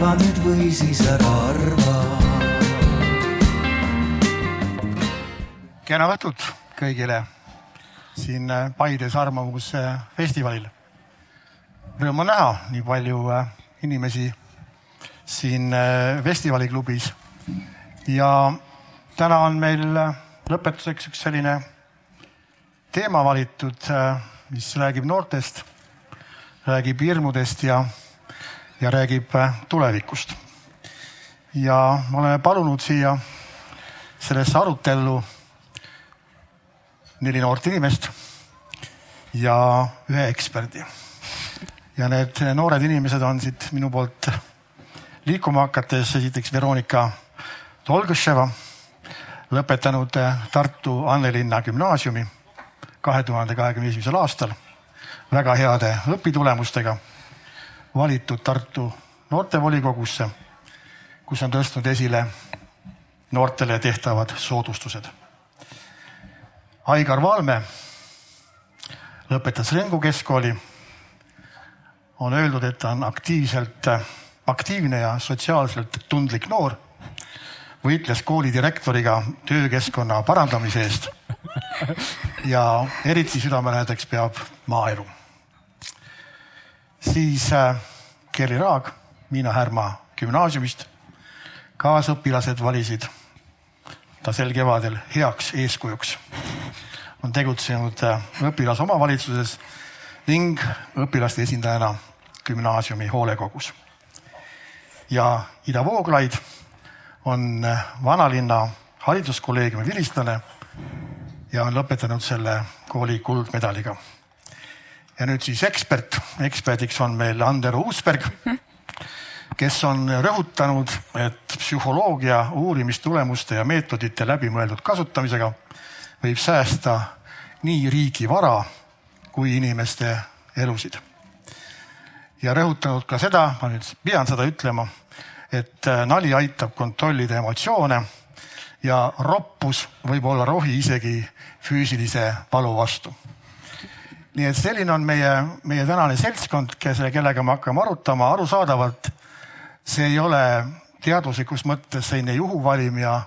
arva nüüd või siis ära arva. kena õhtut kõigile siin äh, Paides Arvamusfestivalil. Rõõm on näha nii palju äh, inimesi siin äh, festivaliklubis ja täna on meil lõpetuseks üks selline teema valitud, mis räägib noortest, räägib hirmudest ja, ja räägib tulevikust. ja me oleme palunud siia sellesse arutellu neli noort inimest ja ühe eksperdi. ja need noored inimesed on siit minu poolt liikuma hakates esiteks Veronika Tolgõševa, lõpetanud Tartu Annelinna gümnaasiumi kahe tuhande kahekümne esimesel aastal väga heade õpitulemustega, valitud Tartu noortevolikogusse, kus on tõstnud esile noortele tehtavad soodustused Aigar Valme lõpetas Rengu keskkooli. on öeldud, et ta on aktiivselt, aktiivne ja sotsiaalselt tundlik noor. võitles kooli direktoriga töökeskkonna parandamise eest. ja eriti südamelähedaks peab maaelu. Siis äh, Kerli Raag Miina Härma gümnaasiumist. kaasõpilased valisid ta sel kevadel heaks eeskujuks on tegutsenud äh, õpilasomavalitsuses ning õpilaste esindajana gümnaasiumi hoolekogus. ja Ida Vooglaid on äh, vanalinna hariduskolleegiumi vilistlane ja on lõpetanud selle kooli kuldmedaliga. Ja nüüd siis ekspert, eksperdiks on meil Andero Uusberg, kes on rõhutanud, et psühholoogia uurimistulemuste ja meetodite läbimõeldud kasutamisega võib säästa nii riigi vara kui inimeste elusid. ja rõhutanud ka seda, ma nüüd pean seda ütlema, et äh, nali aitab kontrollida emotsioone ja roppus võib olla rohi isegi füüsilise valu vastu. Nii et selline on meie, meie tänane seltskond, kes, kellega me hakkame arutama, arusaadavalt see ei ole teaduslikus mõttes selline juhuvalim ja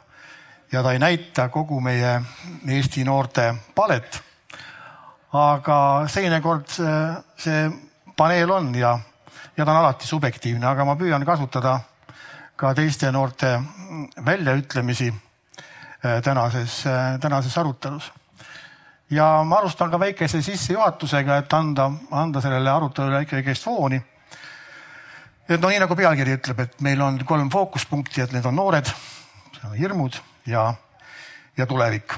ja ta ei näita kogu meie Eesti noorte palet. aga teinekord see, see paneel on ja, ja ta on alati subjektiivne, aga ma püüan kasutada ka teiste noorte väljaütlemisi äh, tänases, äh, tänases arutelus. Ja ma alustan ka väikese sissejuhatusega, et anda, anda sellele arutelule ikkagi fooni. et no nii nagu pealkiri ütleb, et meil on kolm fookuspunkti, et need on noored, hirmud ja, ja tulevik.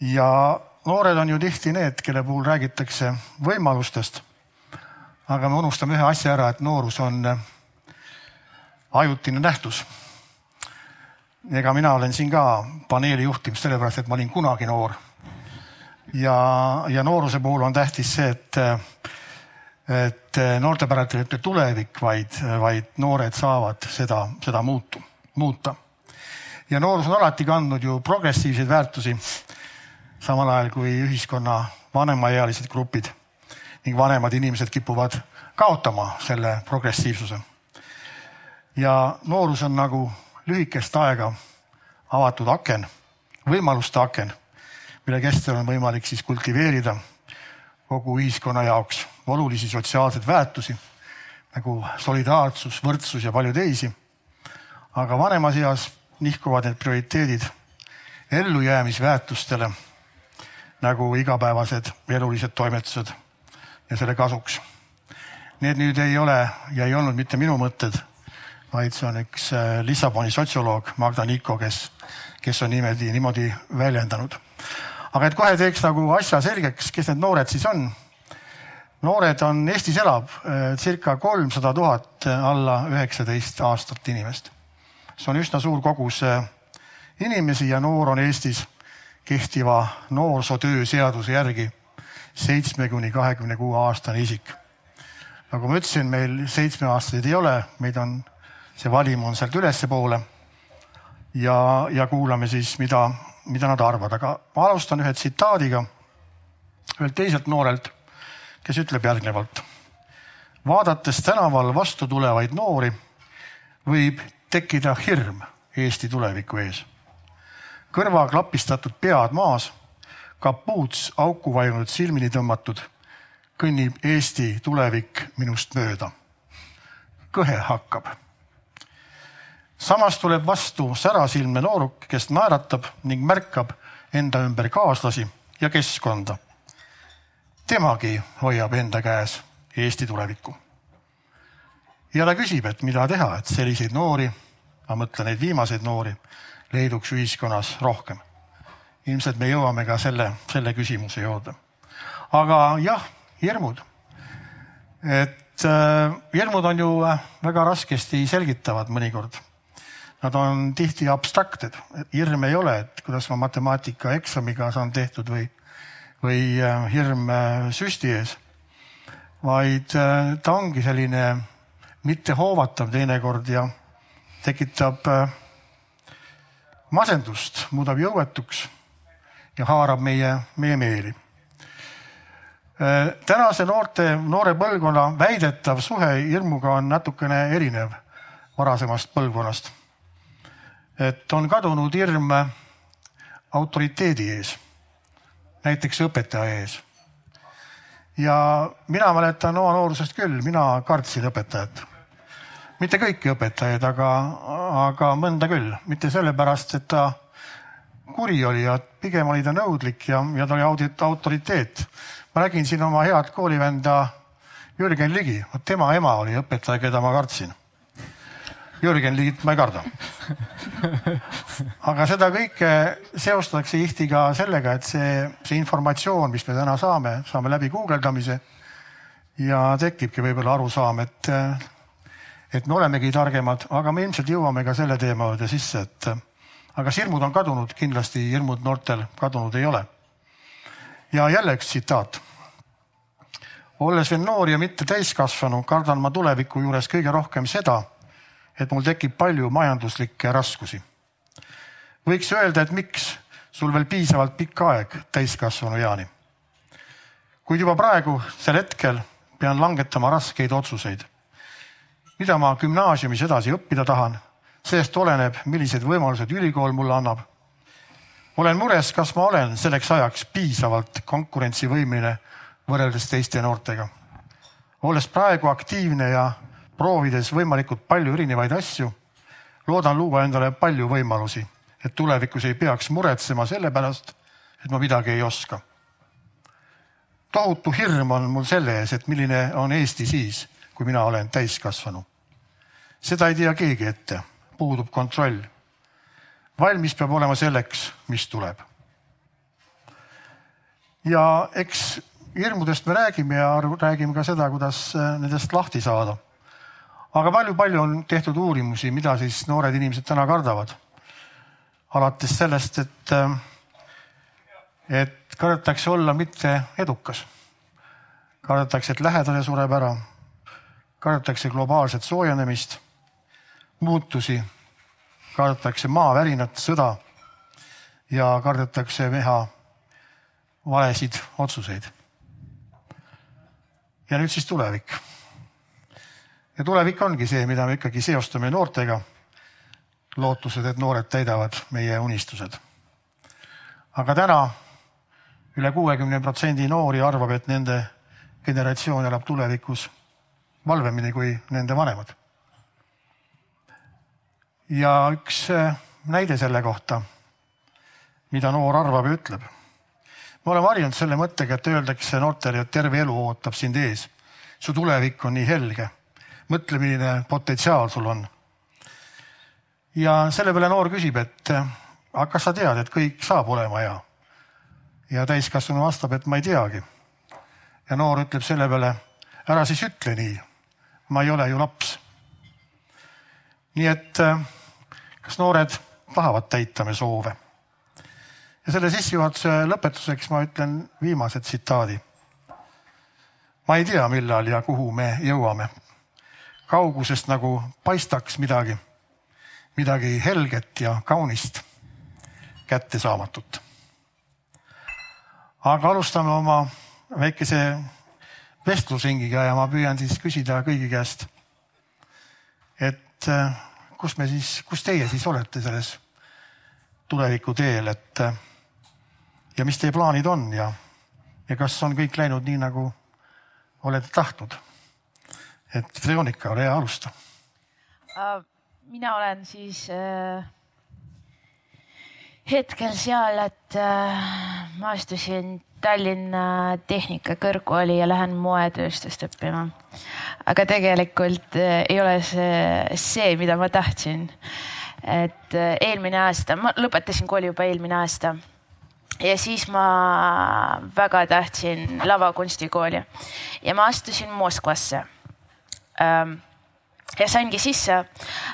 ja noored on ju tihti need, kelle puhul räägitakse võimalustest. aga me unustame ühe asja ära, et noorus on äh, ajutine nähtus. ega mina olen siin ka paneeli juhtimas sellepärast, et ma olin kunagi noor. Ja, ja nooruse puhul on tähtis see, et, et noorte päralt ei ütle tulevik, vaid, vaid noored saavad seda, seda muutu, muuta ja noorus on alati kandnud ju progressiivseid väärtusi, samal ajal kui ühiskonna vanemaealised grupid ning vanemad inimesed kipuvad kaotama selle progressiivsuse. ja noorus on nagu lühikest aega avatud aken, võimaluste aken, mille kestel on võimalik siis kultiveerida kogu ühiskonna jaoks olulisi sotsiaalseid väärtusi nagu solidaarsus, võrdsus ja palju teisi. aga vanemas eas nihkuvad need prioriteedid ellujäämisväärtustele nagu igapäevased elulised toimetused ja selle kasuks. Need nüüd ei ole ja ei olnud mitte minu mõtted, vaid see on üks äh, Lissaboni sotsioloog Magda Niko, kes, kes on niimoodi, niimoodi väljendanud. Aga et kohe teeks nagu asja selgeks, kes need noored siis on. noored on, Eestis elab äh, circa kolmsada tuhat alla üheksateist aastat inimest see on üsna suur kogus äh, inimesi ja noor on Eestis kehtiva noorsootöö seaduse järgi seitsme kuni kahekümne kuue aastane isik. nagu ma ütlesin, meil seitsmeaastaseid ei ole, meid on, see valim on sealt ülespoole. ja, ja kuulame siis, mida, mida nad arvavad, aga ma alustan ühe tsitaadiga ühelt teiselt noorelt, kes ütleb järgnevalt. vaadates tänaval vastu tulevaid noori, võib tekkida hirm Eesti tuleviku ees. kõrva klapistatud pead maas, kapuuts auku vajunud silmini tõmmatud, kõnnib Eesti tulevik minust mööda. kõhe hakkab. Samas tuleb vastu särasilmne nooruk, kes naeratab ning märkab enda ümber kaaslasi ja keskkonda. temagi hoiab enda käes Eesti tulevikku. ja ta küsib, et mida teha, et selliseid noori, ma mõtlen neid viimaseid noori, leiduks ühiskonnas rohkem. ilmselt me jõuame ka selle, selle küsimuse juurde. aga jah, hirmud. et äh, hirmud on ju äh, väga raskesti selgitavad mõnikord. Nad on tihti abstraktsed, hirm ei ole, et kuidas ma matemaatikaeksamiga saan tehtud või, või äh, hirm äh, süsti ees vaid äh, ta ongi selline mittehoovatav teinekord ja tekitab masendust, muudab jõuetuks ja haarab meie, meie meeli. Tänase noorte, noore põlvkonna väidetav suhe hirmuga on natukene erinev varasemast põlvkonnast. Et on kadunud hirm autoriteedi ees, näiteks õpetaja ees ja mina mäletan oma noorusest küll, mina kartsin õpetajat. mitte kõiki õpetajaid, aga, aga mõnda küll, mitte sellepärast, et ta kuri oli ja pigem oli ta nõudlik ja, ja ta oli audit, autoriteet. ma nägin siin oma head koolivenda Jürgen Ligi, vot tema ema oli õpetaja, keda ma kartsin Jürgen Liit ma ei karda. aga seda kõike seostatakse tihti ka sellega, et see, see informatsioon, mis me täna saame, saame läbi guugeldamise ja tekibki võib-olla arusaam, et, et me olemegi targemad, aga me ilmselt jõuame ka selle teema juurde sisse, et aga kas hirmud on kadunud, kindlasti hirmud noortel kadunud ei ole. ja jälle üks tsitaat. olles veel noor ja mitte täiskasvanu, kardan ma tuleviku juures kõige rohkem seda et mul tekib palju majanduslikke raskusi. võiks öelda, et miks sul veel piisavalt pikk aeg täiskasvanu eani. kuid juba praegu, sel hetkel pean langetama raskeid otsuseid. mida ma gümnaasiumis edasi õppida tahan, sellest oleneb, millised võimalused ülikool mulle annab. olen mures, kas ma olen selleks ajaks piisavalt konkurentsivõimeline võrreldes teiste noortega. olles praegu aktiivne ja proovides võimalikult palju erinevaid asju, loodan luua endale palju võimalusi, et tulevikus ei peaks muretsema selle pärast, et ma midagi ei oska. tohutu hirm on mul selle ees, et milline on Eesti siis, kui mina olen täiskasvanu. seda ei tea keegi ette, puudub kontroll. valmis peab olema selleks, mis tuleb. ja eks hirmudest me räägime ja räägime ka seda, kuidas nendest lahti saada aga palju-palju on tehtud uurimusi, mida siis noored inimesed täna kardavad. alates sellest, et, äh, et kardetakse olla mitte edukas. kardetakse, et lähedane sureb ära. kardetakse globaalset soojenemist, muutusi, kardetakse maavärinat, sõda ja kardetakse teha valesid otsuseid. ja nüüd siis tulevik ja tulevik ongi see, mida me ikkagi seostame noortega. lootused, et noored täidavad meie unistused. aga täna üle kuuekümne protsendi noori arvab, et nende generatsioon elab tulevikus valvemini kui nende vanemad. ja üks äh, näide selle kohta, mida noor arvab ja ütleb. me oleme harjunud selle mõttega, et öeldakse noortele, et terve elu ootab sind ees. su tulevik on nii helge mõtle, milline potentsiaal sul on. ja selle peale noor küsib, et aga kas sa tead, et kõik saab olema hea? ja täiskasvanu vastab, et ma ei teagi. ja noor ütleb selle peale, ära siis ütle nii. ma ei ole ju laps. nii et kas noored tahavad täita me soove? ja selle sissejuhatuse lõpetuseks ma ütlen viimase tsitaadi. ma ei tea, millal ja kuhu me jõuame kaugusest nagu paistaks midagi, midagi helget ja kaunist, kättesaamatut. aga alustame oma väikese vestlusringiga ja ma püüan siis küsida kõigi käest, et äh, kus me siis, kus teie siis olete selles tuleviku teel, et äh, ja mis teie plaanid on ja, ja kas on kõik läinud nii, nagu olete tahtnud? Et Veronika, ole hea, alusta. mina olen siis äh, hetkel seal, et äh, ma astusin Tallinna Tehnikakõrgkooli ja lähen moetööstust õppima. aga tegelikult äh, ei ole see see, mida ma tahtsin. et äh, eelmine aasta, ma lõpetasin kooli juba eelmine aasta ja siis ma väga tahtsin lavakunstikooli ja ma astusin Moskvasse ja saingi sisse,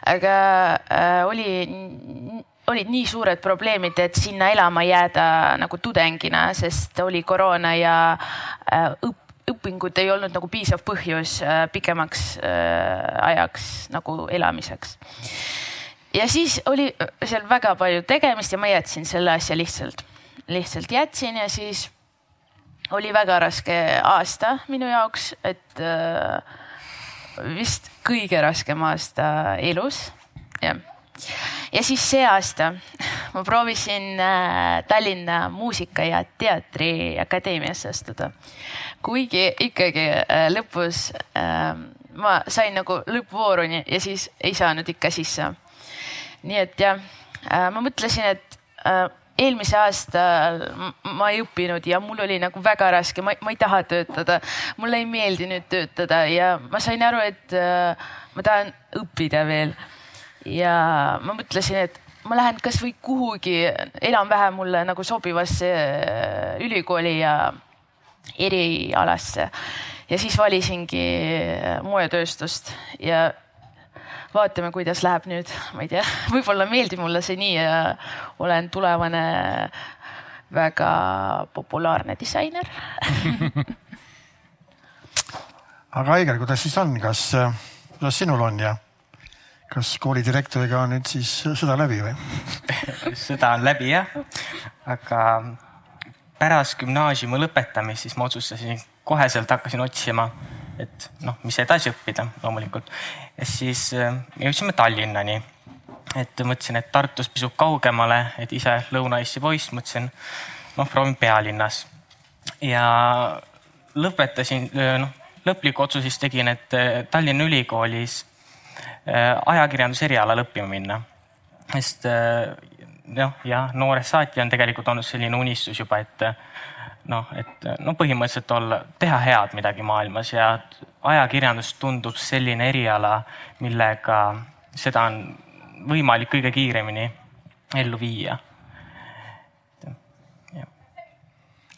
aga äh, oli olid nii suured probleemid, et sinna elama jääda nagu tudengina, sest oli koroona ja äh, õpp, õpingud ei olnud nagu piisav põhjus äh, pikemaks äh, ajaks nagu elamiseks. ja siis oli seal väga palju tegemist ja ma jätsin selle asja lihtsalt, lihtsalt jätsin ja siis oli väga raske aasta minu jaoks, et vist kõige raskem aasta elus, jah ja siis see aasta ma proovisin äh, Tallinna Muusika- ja Teatriakadeemiasse astuda. kuigi ikkagi äh, lõpus äh, ma sain nagu lõppvooruni ja siis ei saanud ikka sisse. nii et jah, ma mõtlesin, et eelmise aasta ma ei õppinud ja mul oli nagu väga raske, ma ei taha töötada, mulle ei meeldi nüüd töötada ja ma sain aru, et ma tahan õppida veel ja ma mõtlesin, et ma lähen kasvõi kuhugi enam-vähem mulle nagu sobivasse äh, ülikooli ja erialasse. ja siis valisingi äh, moetööstust ja vaatame, kuidas läheb nüüd, ma ei tea, võib-olla meeldib mulle see nii ja olen tulevane väga populaarne disainer. Aga Aigar, kuidas siis on, kas, kuidas sinul on ja kas koolidirektoriga on nüüd siis sõda läbi või? Sõda on läbi jah, aga pärast gümnaasiumi lõpetamist siis ma otsustasin, koheselt hakkasin otsima, et noh, mis edasi õppida loomulikult. ja siis äh, jõudsime Tallinnani. et mõtlesin, et Tartust pisut kaugemale, et ise Lõuna-Eesti poiss, mõtlesin noh, proovin pealinnas. ja lõpetasin, noh lõpliku otsuse siis tegin, et äh, Tallinna Ülikoolis Äh, ajakirjanduse erialal õppima minna. sest äh, noh, jah, noorest saati on tegelikult olnud selline unistus juba, et noh, et no põhimõtteliselt olla, teha head midagi maailmas ja ajakirjandus tundub selline eriala, millega seda on võimalik kõige kiiremini ellu viia.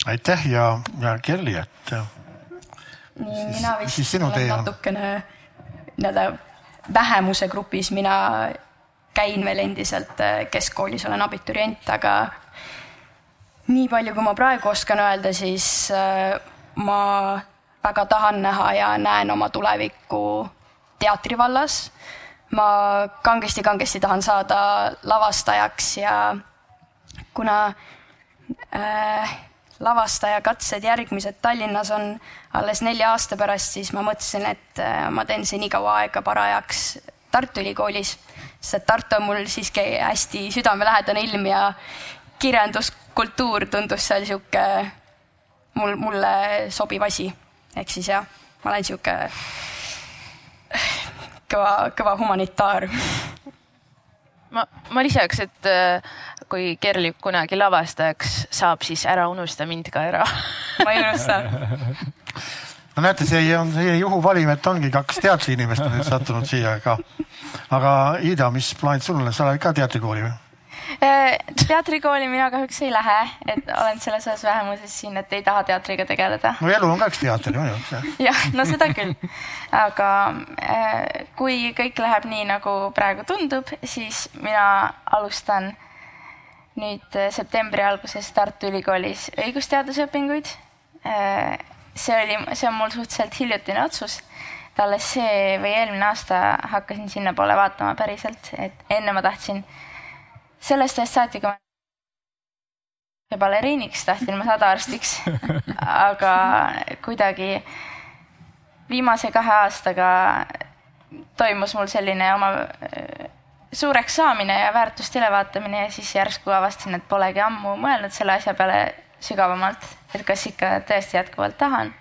aitäh ja, ja Kerli, et. nii, mina vist olen natukene nii-öelda vähemuse grupis, mina käin veel endiselt äh, keskkoolis, olen abiturient, aga nii palju, kui ma praegu oskan öelda, siis äh, ma väga tahan näha ja näen oma tulevikku teatrivallas. ma kangesti-kangesti tahan saada lavastajaks ja kuna äh, lavastaja-katsed järgmised Tallinnas on alles nelja aasta pärast, siis ma mõtlesin, et äh, ma teen see nii kaua aega parajaks Tartu Ülikoolis, sest Tartu on mul siiski hästi südamelähedane ilm ja kirjanduskultuur tundus seal sihuke mul, mulle sobiv asi. ehk siis jah, ma olen sihuke kõva, kõva humanitaar ma, ma lisaks, et äh, kui Kerli kunagi lavastajaks saab, siis ära unusta mind ka ära ma ei unusta no näete, see on selline juhuvalim, et ongi kaks teatriinimest on nüüd sattunud siia ka. aga Ida, mis plaanid sul on, sa oled ka teatrikooli või? Äh, teatrikooli mina kahjuks ei lähe, et olen selles osas vähemuses siin, et ei taha teatriga tegeleda. no elu on ka üks teater ju. jah, no seda küll. aga äh, kui kõik läheb nii, nagu praegu tundub, siis mina alustan nüüd äh, septembri alguses Tartu Ülikoolis õigusteaduse õpinguid. see oli, see on mul suhteliselt hiljutine otsus et alles see või eelmine aasta hakkasin sinnapoole vaatama päriselt, et enne ma tahtsin sellest ajast saati, kui ma baleriiniks tahtsin ma saada arstiks aga kuidagi viimase kahe aastaga toimus mul selline oma suureks saamine ja väärtuste ülevaatamine ja siis järsku avastasin, et polegi ammu mõelnud selle asja peale sügavamalt, et kas ikka tõesti jätkuvalt tahan.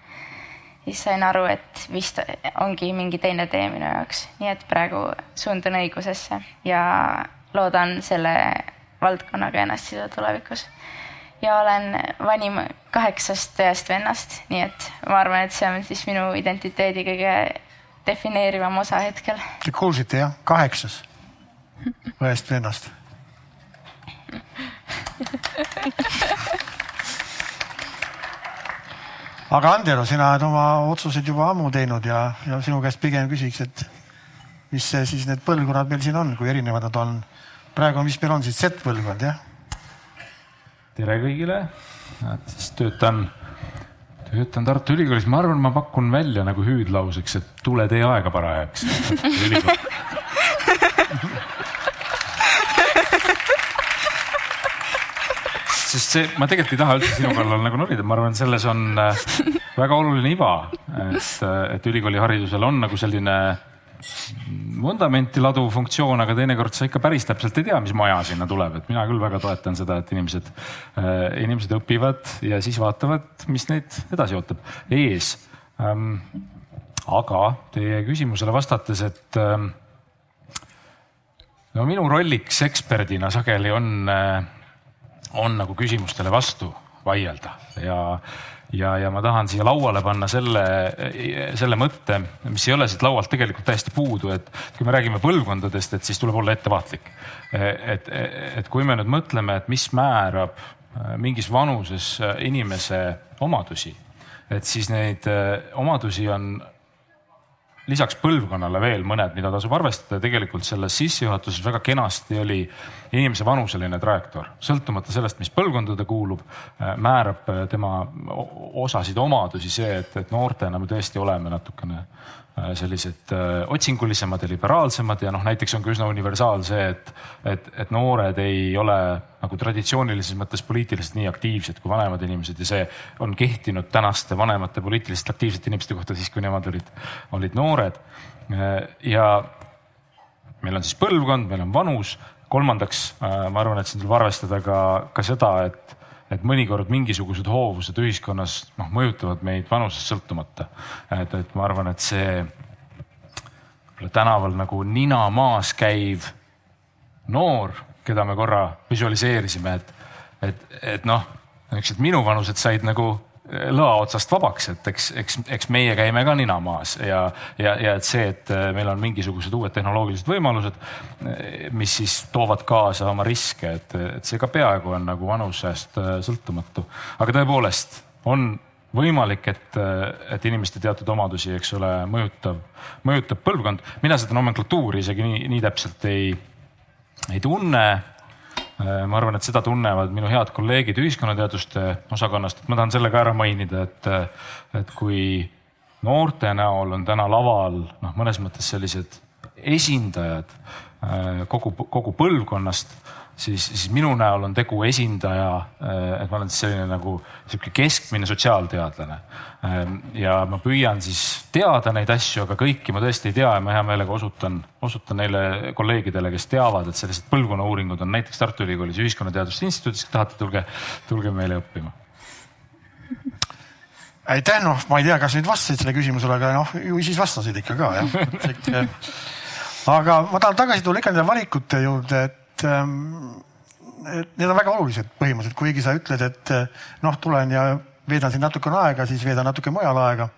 siis sain aru, et vist ongi mingi teine tee minu jaoks, nii et praegu suundun õigusesse ja loodan selle valdkonnaga ennast siduda tulevikus. ja olen vanim kaheksast õest vennast, nii et ma arvan, et see on siis minu identiteedi kõige defineerivam osa hetkel. Te kuulsite jah, kaheksas õest vennast aga Andero, sina oled oma otsused juba ammu teinud ja, ja sinu käest pigem küsiks, et mis see siis need põlvkonnad meil siin on, kui erinevad nad on? Praegu, mis meil on siis Z-põlvkond, jah? tere kõigile, siis töötan, töötan Tartu Ülikoolis, ma arvan, ma pakun välja nagu hüüdlauseks, et tule tee aega parajaks. Sest see, ma tegelikult ei taha üldse sinu kallal nagu norida, ma arvan, selles on äh, väga oluline iva, et, äh, et ülikooliharidusel on nagu selline vundamenti laduv funktsioon, aga teinekord sa ikka päris täpselt ei tea, mis maja sinna tuleb, et mina küll väga toetan seda, et inimesed, äh, inimesed õpivad ja siis vaatavad, mis neid edasi ootab ees. Ähm, aga teie küsimusele vastates, et ähm, no minu rolliks eksperdina sageli on on nagu küsimustele vastu vaielda ja, ja, ja ma tahan siia lauale panna selle, selle mõtte, mis ei ole siit laualt tegelikult täiesti puudu, et kui me räägime põlvkondadest, et siis tuleb olla ettevaatlik. et, et kui me nüüd mõtleme, et mis määrab mingis vanuses inimese omadusi, et siis neid omadusi on lisaks põlvkonnale veel mõned, mida tasub arvestada tegelikult selles sissejuhatuses väga kenasti oli inimese vanuseline trajektoor. sõltumata sellest, mis põlvkonda ta kuulub, äh, määrab äh, tema osasid omadusi see, et, et noortena me tõesti oleme natukene sellised äh, otsingulisemad ja liberaalsemad ja noh, näiteks on ka üsna universaal see, et, et, et noored ei ole nagu traditsioonilises mõttes poliitiliselt nii aktiivsed kui vanemad inimesed ja see on kehtinud tänaste vanemate poliitiliselt aktiivsete inimeste kohta siis, kui nemad olid, olid noored. Äh, ja meil on siis põlvkond, meil on vanus. kolmandaks, ma arvan, et siin tuleb arvestada ka, ka seda, et et mõnikord mingisugused hoovused ühiskonnas noh, mõjutavad meid vanusest sõltumata. et, et ma arvan, et see tänaval nagu nina maas käiv noor, keda me korra visualiseerisime, et, et, et noh, niisugused minuvanused said nagu lõa otsast vabaks, et eks, eks, eks meie käime ka nina maas ja, ja, ja et see, et äh, meil on mingisugused uued tehnoloogilised võimalused, äh, mis siis toovad kaasa oma riske, et, et see ka peaaegu on nagu vanusest äh, sõltumatu. aga tõepoolest on võimalik, et, et inimeste teatud omadusi, eks ole, mõjutab, mõjutab põlvkond. mina seda nomenklatuuri isegi nii, nii täpselt ei, ei tunne ma arvan, et seda tunnevad minu head kolleegid ühiskonnateaduste osakonnast, et ma tahan selle ka ära mainida, et, et kui noorte näol on täna laval noh, mõnes mõttes sellised esindajad äh, kogu, kogu põlvkonnast siis, siis minu näol on tegu esindaja, äh, et ma olen selline nagu sihuke keskmine sotsiaalteadlane. Ähm, ja ma püüan siis teada neid asju, aga kõiki ma tõesti ei tea ja ma hea meelega osutan, osutan neile kolleegidele, kes teavad, et sellised põlvkonnauuringud on näiteks Tartu Ülikoolis Ühiskonnateaduste Instituudis, kui tahate, tulge, tulge meile õppima aitäh, noh, ma ei tea, kas nüüd vastasid sellele küsimusele, aga noh, ju siis vastasid ikka ka jah. aga ma tahan tagasi tulla ikka nende valikute juurde, et et, ähm, et need on väga olulised põhimõtteliselt, kuigi sa ütled, et äh, noh, tulen ja veedan siin natukene aega, siis veedan natuke mujal aega.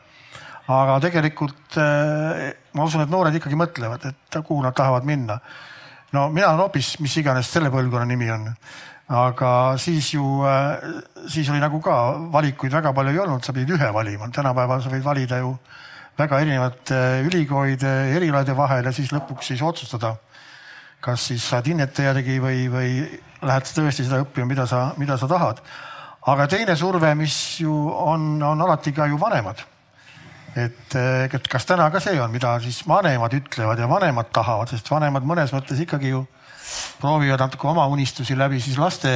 aga tegelikult äh, ma usun, et noored ikkagi mõtlevad, et kuhu nad tahavad minna. no mina olen hoopis, mis iganes selle põlvkonna nimi on. aga siis ju, äh, siis oli nagu ka valikuid väga palju ei olnud, sa pidid ühe valima, tänapäeval sa võid valida ju väga erinevate ülikoolide, erialade vahel ja siis lõpuks siis otsustada kas siis saad hinnet järgi või, või lähed tõesti seda õppima, mida sa, mida sa tahad. aga teine surve, mis ju on, on alati ka ju vanemad. et, et kas täna ka see on, mida siis vanemad ütlevad ja vanemad tahavad, sest vanemad mõnes mõttes ikkagi ju proovivad natuke oma unistusi läbi siis laste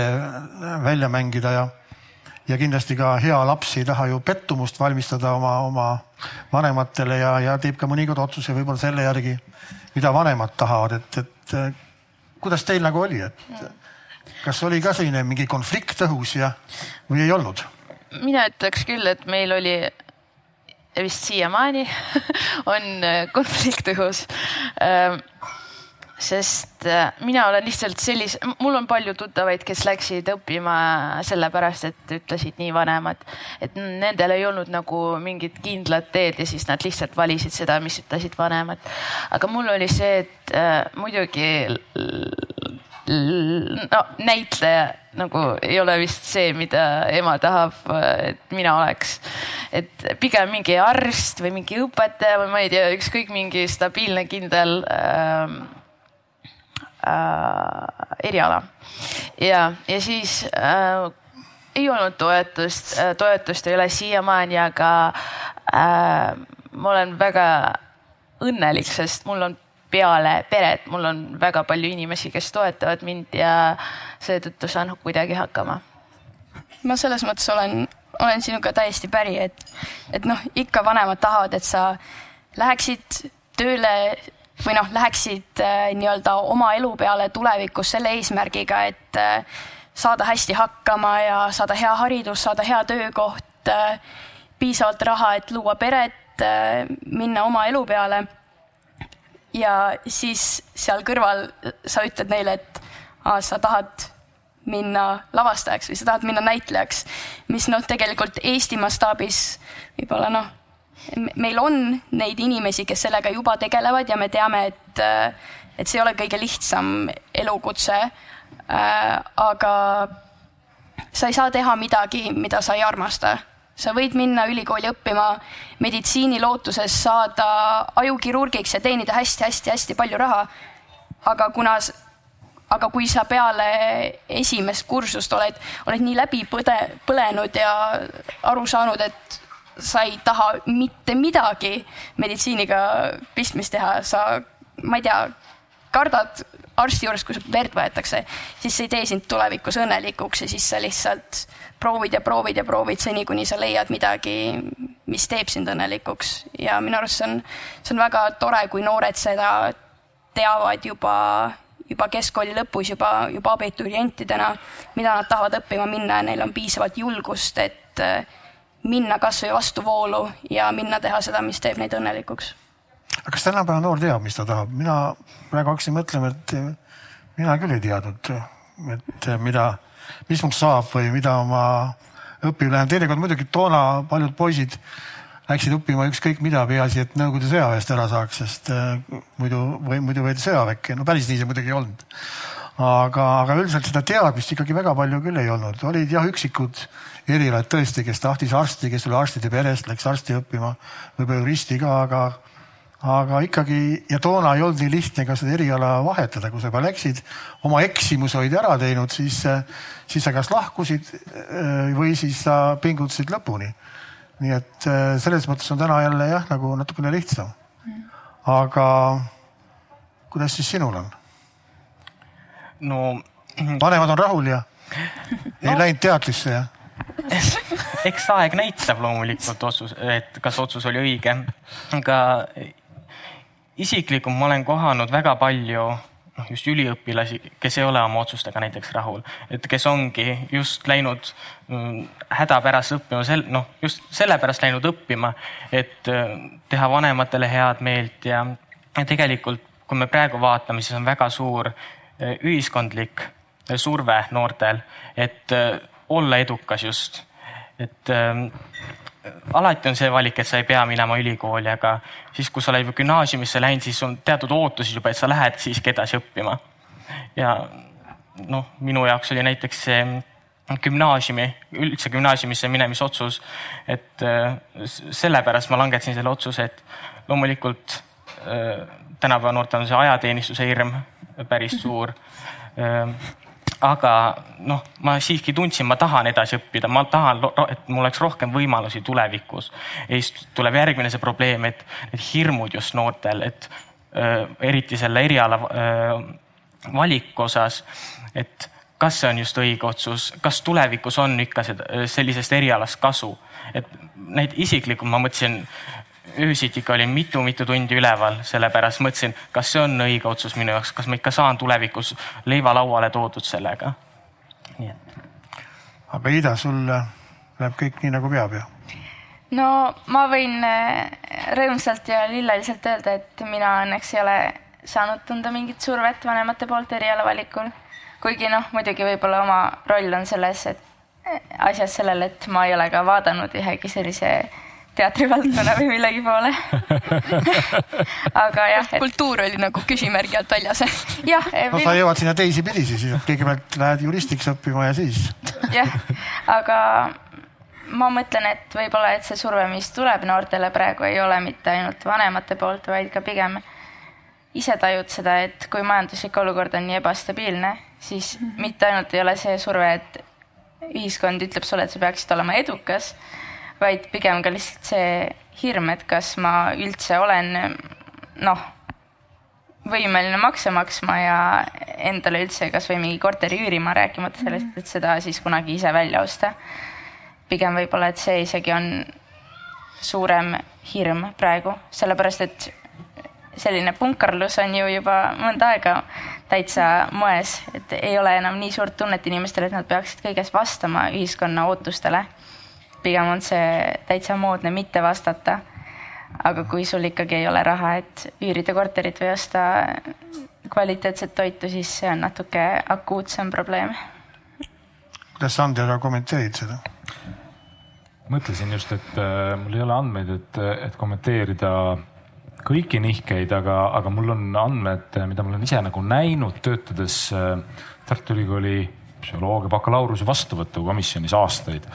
välja mängida ja, ja kindlasti ka hea laps ei taha ju pettumust valmistada oma, oma vanematele ja, ja teeb ka mõnikord otsuse võib-olla selle järgi, mida vanemad tahavad, et, et kuidas teil nagu oli, et kas oli ka selline mingi konflikt õhus ja, või ei olnud? mina ütleks küll, et meil oli vist siiamaani on konflikt õhus sest äh, mina olen lihtsalt sellise, mul on palju tuttavaid, kes läksid õppima sellepärast, et ütlesid nii vanemad, et nendel ei olnud nagu mingit kindlat teed ja siis nad lihtsalt valisid seda, mis ütlesid vanemad. aga mul oli see, et äh, muidugi no näitleja nagu ei ole vist see, mida ema tahab, et mina oleks. et pigem mingi arst või mingi õpetaja või ma ei tea, ükskõik mingi stabiilne, kindel äh, äh, eriala. ja, ja siis äh, ei olnud toetust äh,, toetust ei ole siiamaani, aga äh, ma olen väga õnnelik, sest mul on peale peret, mul on väga palju inimesi, kes toetavad mind ja seetõttu saan kuidagi hakkama. ma selles mõttes olen, olen sinuga täiesti päri, et, et noh, ikka vanemad tahavad, et sa läheksid tööle või noh, läheksid äh, nii-öelda oma elu peale tulevikus selle eesmärgiga, et äh, saada hästi hakkama ja saada hea haridus, saada hea töökoht äh,, piisavalt raha, et luua peret minna oma elu peale. ja siis seal kõrval sa ütled neile, et aa, sa tahad minna lavastajaks või sa tahad minna näitlejaks, mis noh, tegelikult Eesti mastaabis võib-olla noh meil on neid inimesi, kes sellega juba tegelevad ja me teame, et, et see ei ole kõige lihtsam elukutse. aga sa ei saa teha midagi, mida sa ei armasta. sa võid minna ülikooli õppima meditsiini lootuses saada ajukirurgiks ja teenida hästi-hästi-hästi palju raha. aga kuna aga kui sa peale esimest kursust oled, oled nii läbi põde, põlenud ja aru saanud, et sa ei taha mitte midagi meditsiiniga pistmist teha, sa, ma ei tea, kardad arsti juures, kui sul verd võetakse, siis see ei tee sind tulevikus õnnelikuks ja siis sa lihtsalt proovid ja proovid ja proovid seni, kuni sa leiad midagi, mis teeb sind õnnelikuks. Ja minu arust see on, see on väga tore, kui noored seda teavad juba, juba keskkooli lõpus, juba, juba abiturientidena, mida nad tahavad õppima minna ja neil on piisavalt julgust, et minna kasvõi vastuvoolu ja minna teha seda, mis teeb neid õnnelikuks. aga kas tänapäeva noor teab, mis ta tahab? mina praegu hakkasin mõtlema, et mina küll ei teadnud, et mida, mis must saab või mida ma õppima lähen. teinekord muidugi toona paljud poisid läksid õppima ükskõik mida, peaasi, et Nõukogude sõjaväest ära saaks, sest äh, muidu või muidu võeti sõjaväkke. no päris nii see muidugi ei olnud. aga, aga üldiselt seda teadmist ikkagi väga palju küll ei olnud, olid jah üksikud erialad tõesti, kes tahtis arsti, kes oli arstide perest, läks arsti õppima, võib-olla juristi ka, aga, aga ikkagi ja toona ei olnud nii lihtne ka seda eriala vahetada, kui sa juba läksid, oma eksimuse olid ära teinud, siis, siis sa kas lahkusid äh, või siis sa pingutasid lõpuni. nii et äh, selles mõttes on täna jälle jah, nagu natukene lihtsam. aga kuidas siis sinul on? no vanemad on rahul ja ei no. läinud teatrisse ja eks aeg näitab loomulikult otsus, et kas otsus oli õige, aga isiklikult ma olen kohanud väga palju noh, just üliõpilasi, kes ei ole oma otsustega näiteks rahul, et kes ongi just läinud mm, hädapärast õppima, sel-, noh, just sellepärast läinud õppima, et äh, teha vanematele head meelt ja, tegelikult, kui me praegu vaatame, siis on väga suur äh, ühiskondlik surve noortel, et olla edukas just. et äh, alati on see valik, et sa ei pea minema ülikooli, aga siis, kui sa oled juba gümnaasiumisse läinud, siis on teatud ootused juba, et sa lähed siiski edasi õppima. ja noh, minu jaoks oli näiteks see gümnaasiumi, üldse gümnaasiumisse minemise otsus, et äh, sellepärast ma langetasin selle otsuse, et loomulikult äh, tänapäeva noortel on see ajateenistuse hirm päris suur äh, aga noh, ma siiski tundsin, ma tahan edasi õppida, ma tahan, et mul oleks rohkem võimalusi tulevikus. ja siis tuleb järgmine see probleem, et need hirmud just noortel, et öö, eriti selle eriala öö, valiku osas, et kas see on just õige otsus, kas tulevikus on ikka seda, sellisest erialast kasu, et neid isiklikult ma mõtlesin, öösiti ikka olin mitu-mitu tundi üleval, sellepärast mõtlesin, kas see on õige otsus minu jaoks, kas ma ikka saan tulevikus leiva lauale toodud sellega. nii et. aga Ida, sul läheb kõik nii nagu peab ju? no ma võin äh, rõõmsalt ja lilleliselt öelda, et mina õnneks ei ole saanud tunda mingit survet vanemate poolt eriala valikul. kuigi noh, muidugi võib-olla oma roll on selles, et äh, asjas sellel, et ma ei ole ka vaadanud ühegi sellise teatrivaldkonna või millegi poole aga jah et.... kultuur oli nagu küsimärgi alt väljas jah. no sa jõuad sinna teisipidi siis, kõigepealt lähed juristiks õppima ja siis. jah, aga ma mõtlen, et võib-olla, et see surve, mis tuleb noortele praegu, ei ole mitte ainult vanemate poolt, vaid ka pigem ise tajud seda, et kui majanduslik olukord on nii ebastabiilne, siis -hmm. mitte ainult ei ole see surve, et ühiskond ütleb sulle, et sa peaksid olema edukas, vaid pigem ka lihtsalt see hirm, et kas ma üldse olen noh, võimeline makse maksma ja endale üldse kasvõi mingi korteri üürima, rääkimata sellest, mhm. et seda siis kunagi ise välja osta pigem võib-olla, et see isegi on suurem hirm praegu, sellepärast et selline punkarlus on ju juba mõnda aega täitsa moes, et ei ole enam nii suurt tunnet inimestel, et nad peaksid kõiges vastama ühiskonna ootustele. Pigem on see täitsa moodne mitte vastata. aga kui sul ikkagi ei ole raha, et üürida korterit või osta kvaliteetset toitu, siis see on natuke akuutsem probleem. kuidas sa, Andrea, kommenteerid seda? mõtlesin just, et äh, mul ei ole andmeid, et, et kommenteerida kõiki nihkeid, aga, aga mul on andmed, mida ma olen ise nagu näinud, töötades äh, Tartu Ülikooli psühholoogia bakalaureuse vastuvõtukomisjonis aastaid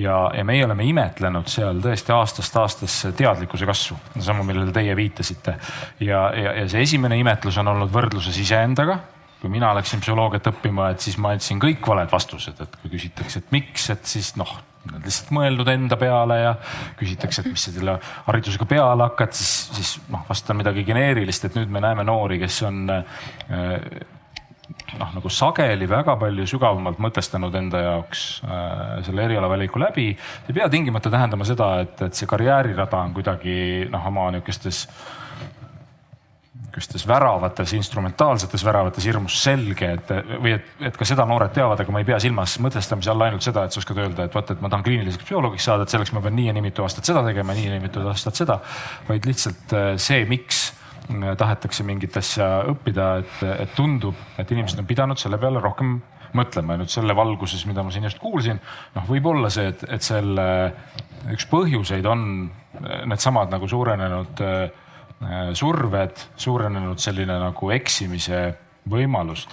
ja, ja meie oleme imetlenud seal tõesti aastast aastasse teadlikkuse kasvu, sama, millele teie viitasite. ja, ja, ja see esimene imetlus on olnud võrdluses iseendaga kui mina läksin psühholoogiat õppima, et siis ma andsin kõik valed vastused, et kui küsitakse, et miks, et siis noh, lihtsalt mõelnud enda peale ja küsitakse, et mis sa selle haridusega peale hakkad, siis, siis noh, vastan midagi geneerilist, et nüüd me näeme noori, kes on äh, noh, nagu sageli väga palju sügavamalt mõtestanud enda jaoks äh, selle erialavaliku läbi. ei pea tingimata tähendama seda, et, et see karjäärirada on kuidagi noh, oma niisugustes äh, niisugustes väravates, instrumentaalsetes väravates hirmus selge, et või et, et ka seda noored teavad, aga ma ei pea silmas mõtestamise all ainult seda, et sa oskad öelda, et vaata, et ma tahan kliiniliseks psühholoogiks saada, et selleks ma pean nii ja nii mitu aastat seda tegema, nii ja nii mitu aastat seda. vaid lihtsalt äh, see, miks tahetakse mingit asja õppida, et, et tundub, et inimesed on pidanud selle peale rohkem mõtlema ja nüüd selle valguses, mida ma siin just kuulsin, noh, võib-olla see, et, et selle üks põhjuseid on äh, needsamad nagu suurenenud äh, surved, suurenenud selline nagu eksimise võimalus.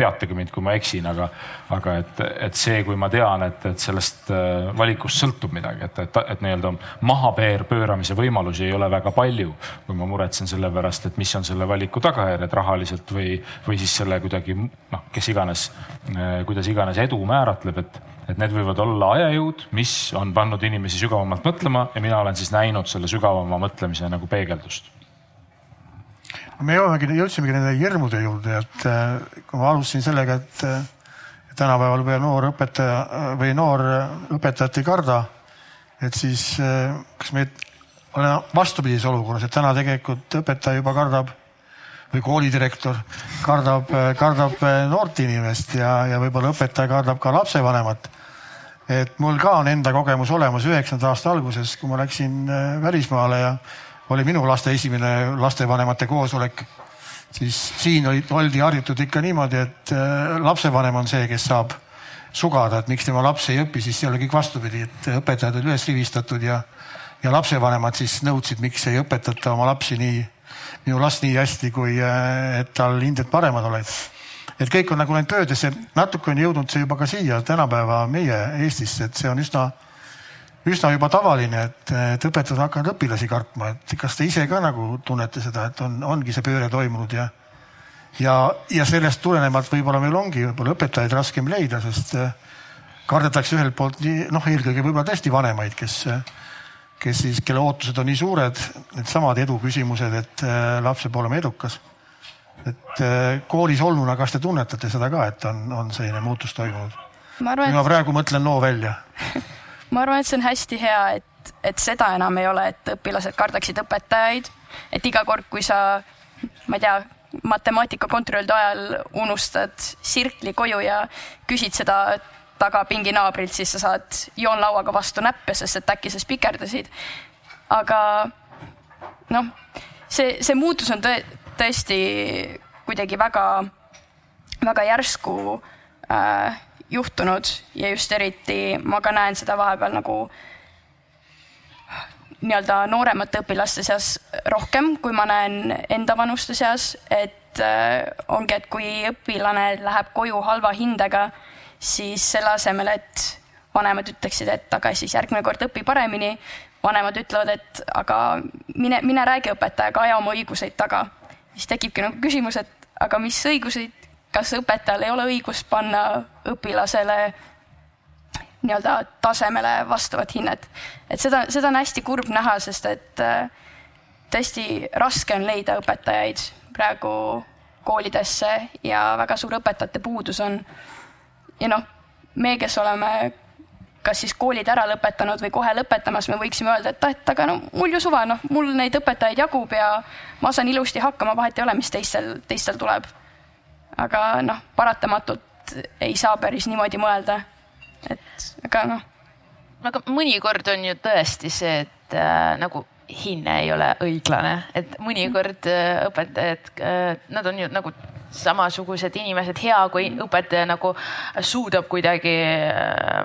Peatage mind, kui ma eksin, aga, aga et, et see, kui ma tean, et, et sellest äh, valikust sõltub midagi, et, et, et nii-öelda maha pööramise võimalusi ei ole väga palju. kui ma muretsen selle pärast, et mis on selle valiku tagajärjed rahaliselt või, või siis selle kuidagi noh, kes iganes, äh, kuidas iganes edu määratleb, et et need võivad olla ajajõud, mis on pannud inimesi sügavamalt mõtlema ja mina olen siis näinud selle sügavama mõtlemise nagu peegeldust me jõuamegi, jõudsimegi nende hirmude juurde, et äh, kui ma alustasin sellega, et äh, tänapäeval võib noor õpetaja äh, või noor õpetajat ei karda, et siis kas me oleme vastupidises olukorras, et täna tegelikult õpetaja juba kardab või koolidirektor kardab, kardab noort inimest ja, ja võib-olla õpetaja kardab ka lapsevanemat. et mul ka on enda kogemus olemas üheksanda aasta alguses, kui ma läksin välismaale ja oli minu laste esimene lastevanemate koosolek, siis siin olid, oldi harjutud ikka niimoodi, et äh, lapsevanem on see, kes saab sugada, et miks tema laps ei õpi, siis see oli kõik vastupidi, et õpetajad olid üles rivistatud ja, ja lapsevanemad siis nõudsid, miks ei õpetata oma lapsi nii, minu last nii hästi, kui äh, et tal hinded paremad olid. et kõik on nagu läinud pöördesse, natuke on jõudnud see juba ka siia tänapäeva meie Eestisse, et see on üsna üsna juba tavaline, et, et õpetajad hakkavad õpilasi kartma, et kas te ise ka nagu tunnete seda, et on, ongi see pööre toimunud ja ja, ja sellest tulenevalt võib-olla meil ongi võib-olla õpetajaid raskem leida, sest äh, kardetakse ühelt poolt nii noh, eelkõige võib-olla tõesti vanemaid, kes, kes siis, kelle ootused on nii suured, needsamad edu küsimused, et äh, laps peab olema edukas. et äh, koolis olnuna, kas te tunnetate seda ka, et on, on selline muutus toimunud? ma arvan, et ma praegu mõtlen loo välja ma arvan, et see on hästi hea, et, et seda enam ei ole, et õpilased kardaksid õpetajaid, et iga kord, kui sa, ma ei tea, matemaatika kontrollide ajal unustad sirkli koju ja küsid seda tagapingi naabrilt, siis sa saad joonlauaga vastu näppe, sest et äkki sa spikerdasid. aga noh, see, see muutus on tõ tõesti kuidagi väga, väga järsku äh, juhtunud ja just eriti ma ka näen seda vahepeal nagu nii-öelda nooremate õpilaste seas rohkem, kui ma näen enda vanuste seas, et äh, ongi, et kui õpilane läheb koju halva hindega, siis selle asemel, et vanemad ütleksid, et aga siis järgmine kord õpi paremini, vanemad ütlevad, et aga mine, mine räägi õpetajaga, aja oma õiguseid taga. siis tekibki nagu küsimus, et aga mis õiguseid, kas õpetajal ei ole õigust panna õpilasele nii-öelda tasemele vastavat hinnet. et seda, seda on hästi kurb näha, sest et äh, tõesti raske on leida õpetajaid praegu koolidesse ja väga suur õpetajate puudus on. ja noh, me, kes oleme kas siis koolid ära lõpetanud või kohe lõpetamas, me võiksime öelda, et, et aga no mul ju suva, noh, mul neid õpetajaid jagub ja ma saan ilusti hakkama, vahet ei ole, mis teistel, teistel tuleb. Aga noh, paratamatult ei saa päris niimoodi mõelda. et aga noh. aga mõnikord on ju tõesti see, et äh, nagu hinne ei ole õiglane, et mõnikord äh, õpetajad äh,, nad on ju nagu samasugused inimesed, hea kui õpetaja nagu suudab kuidagi äh,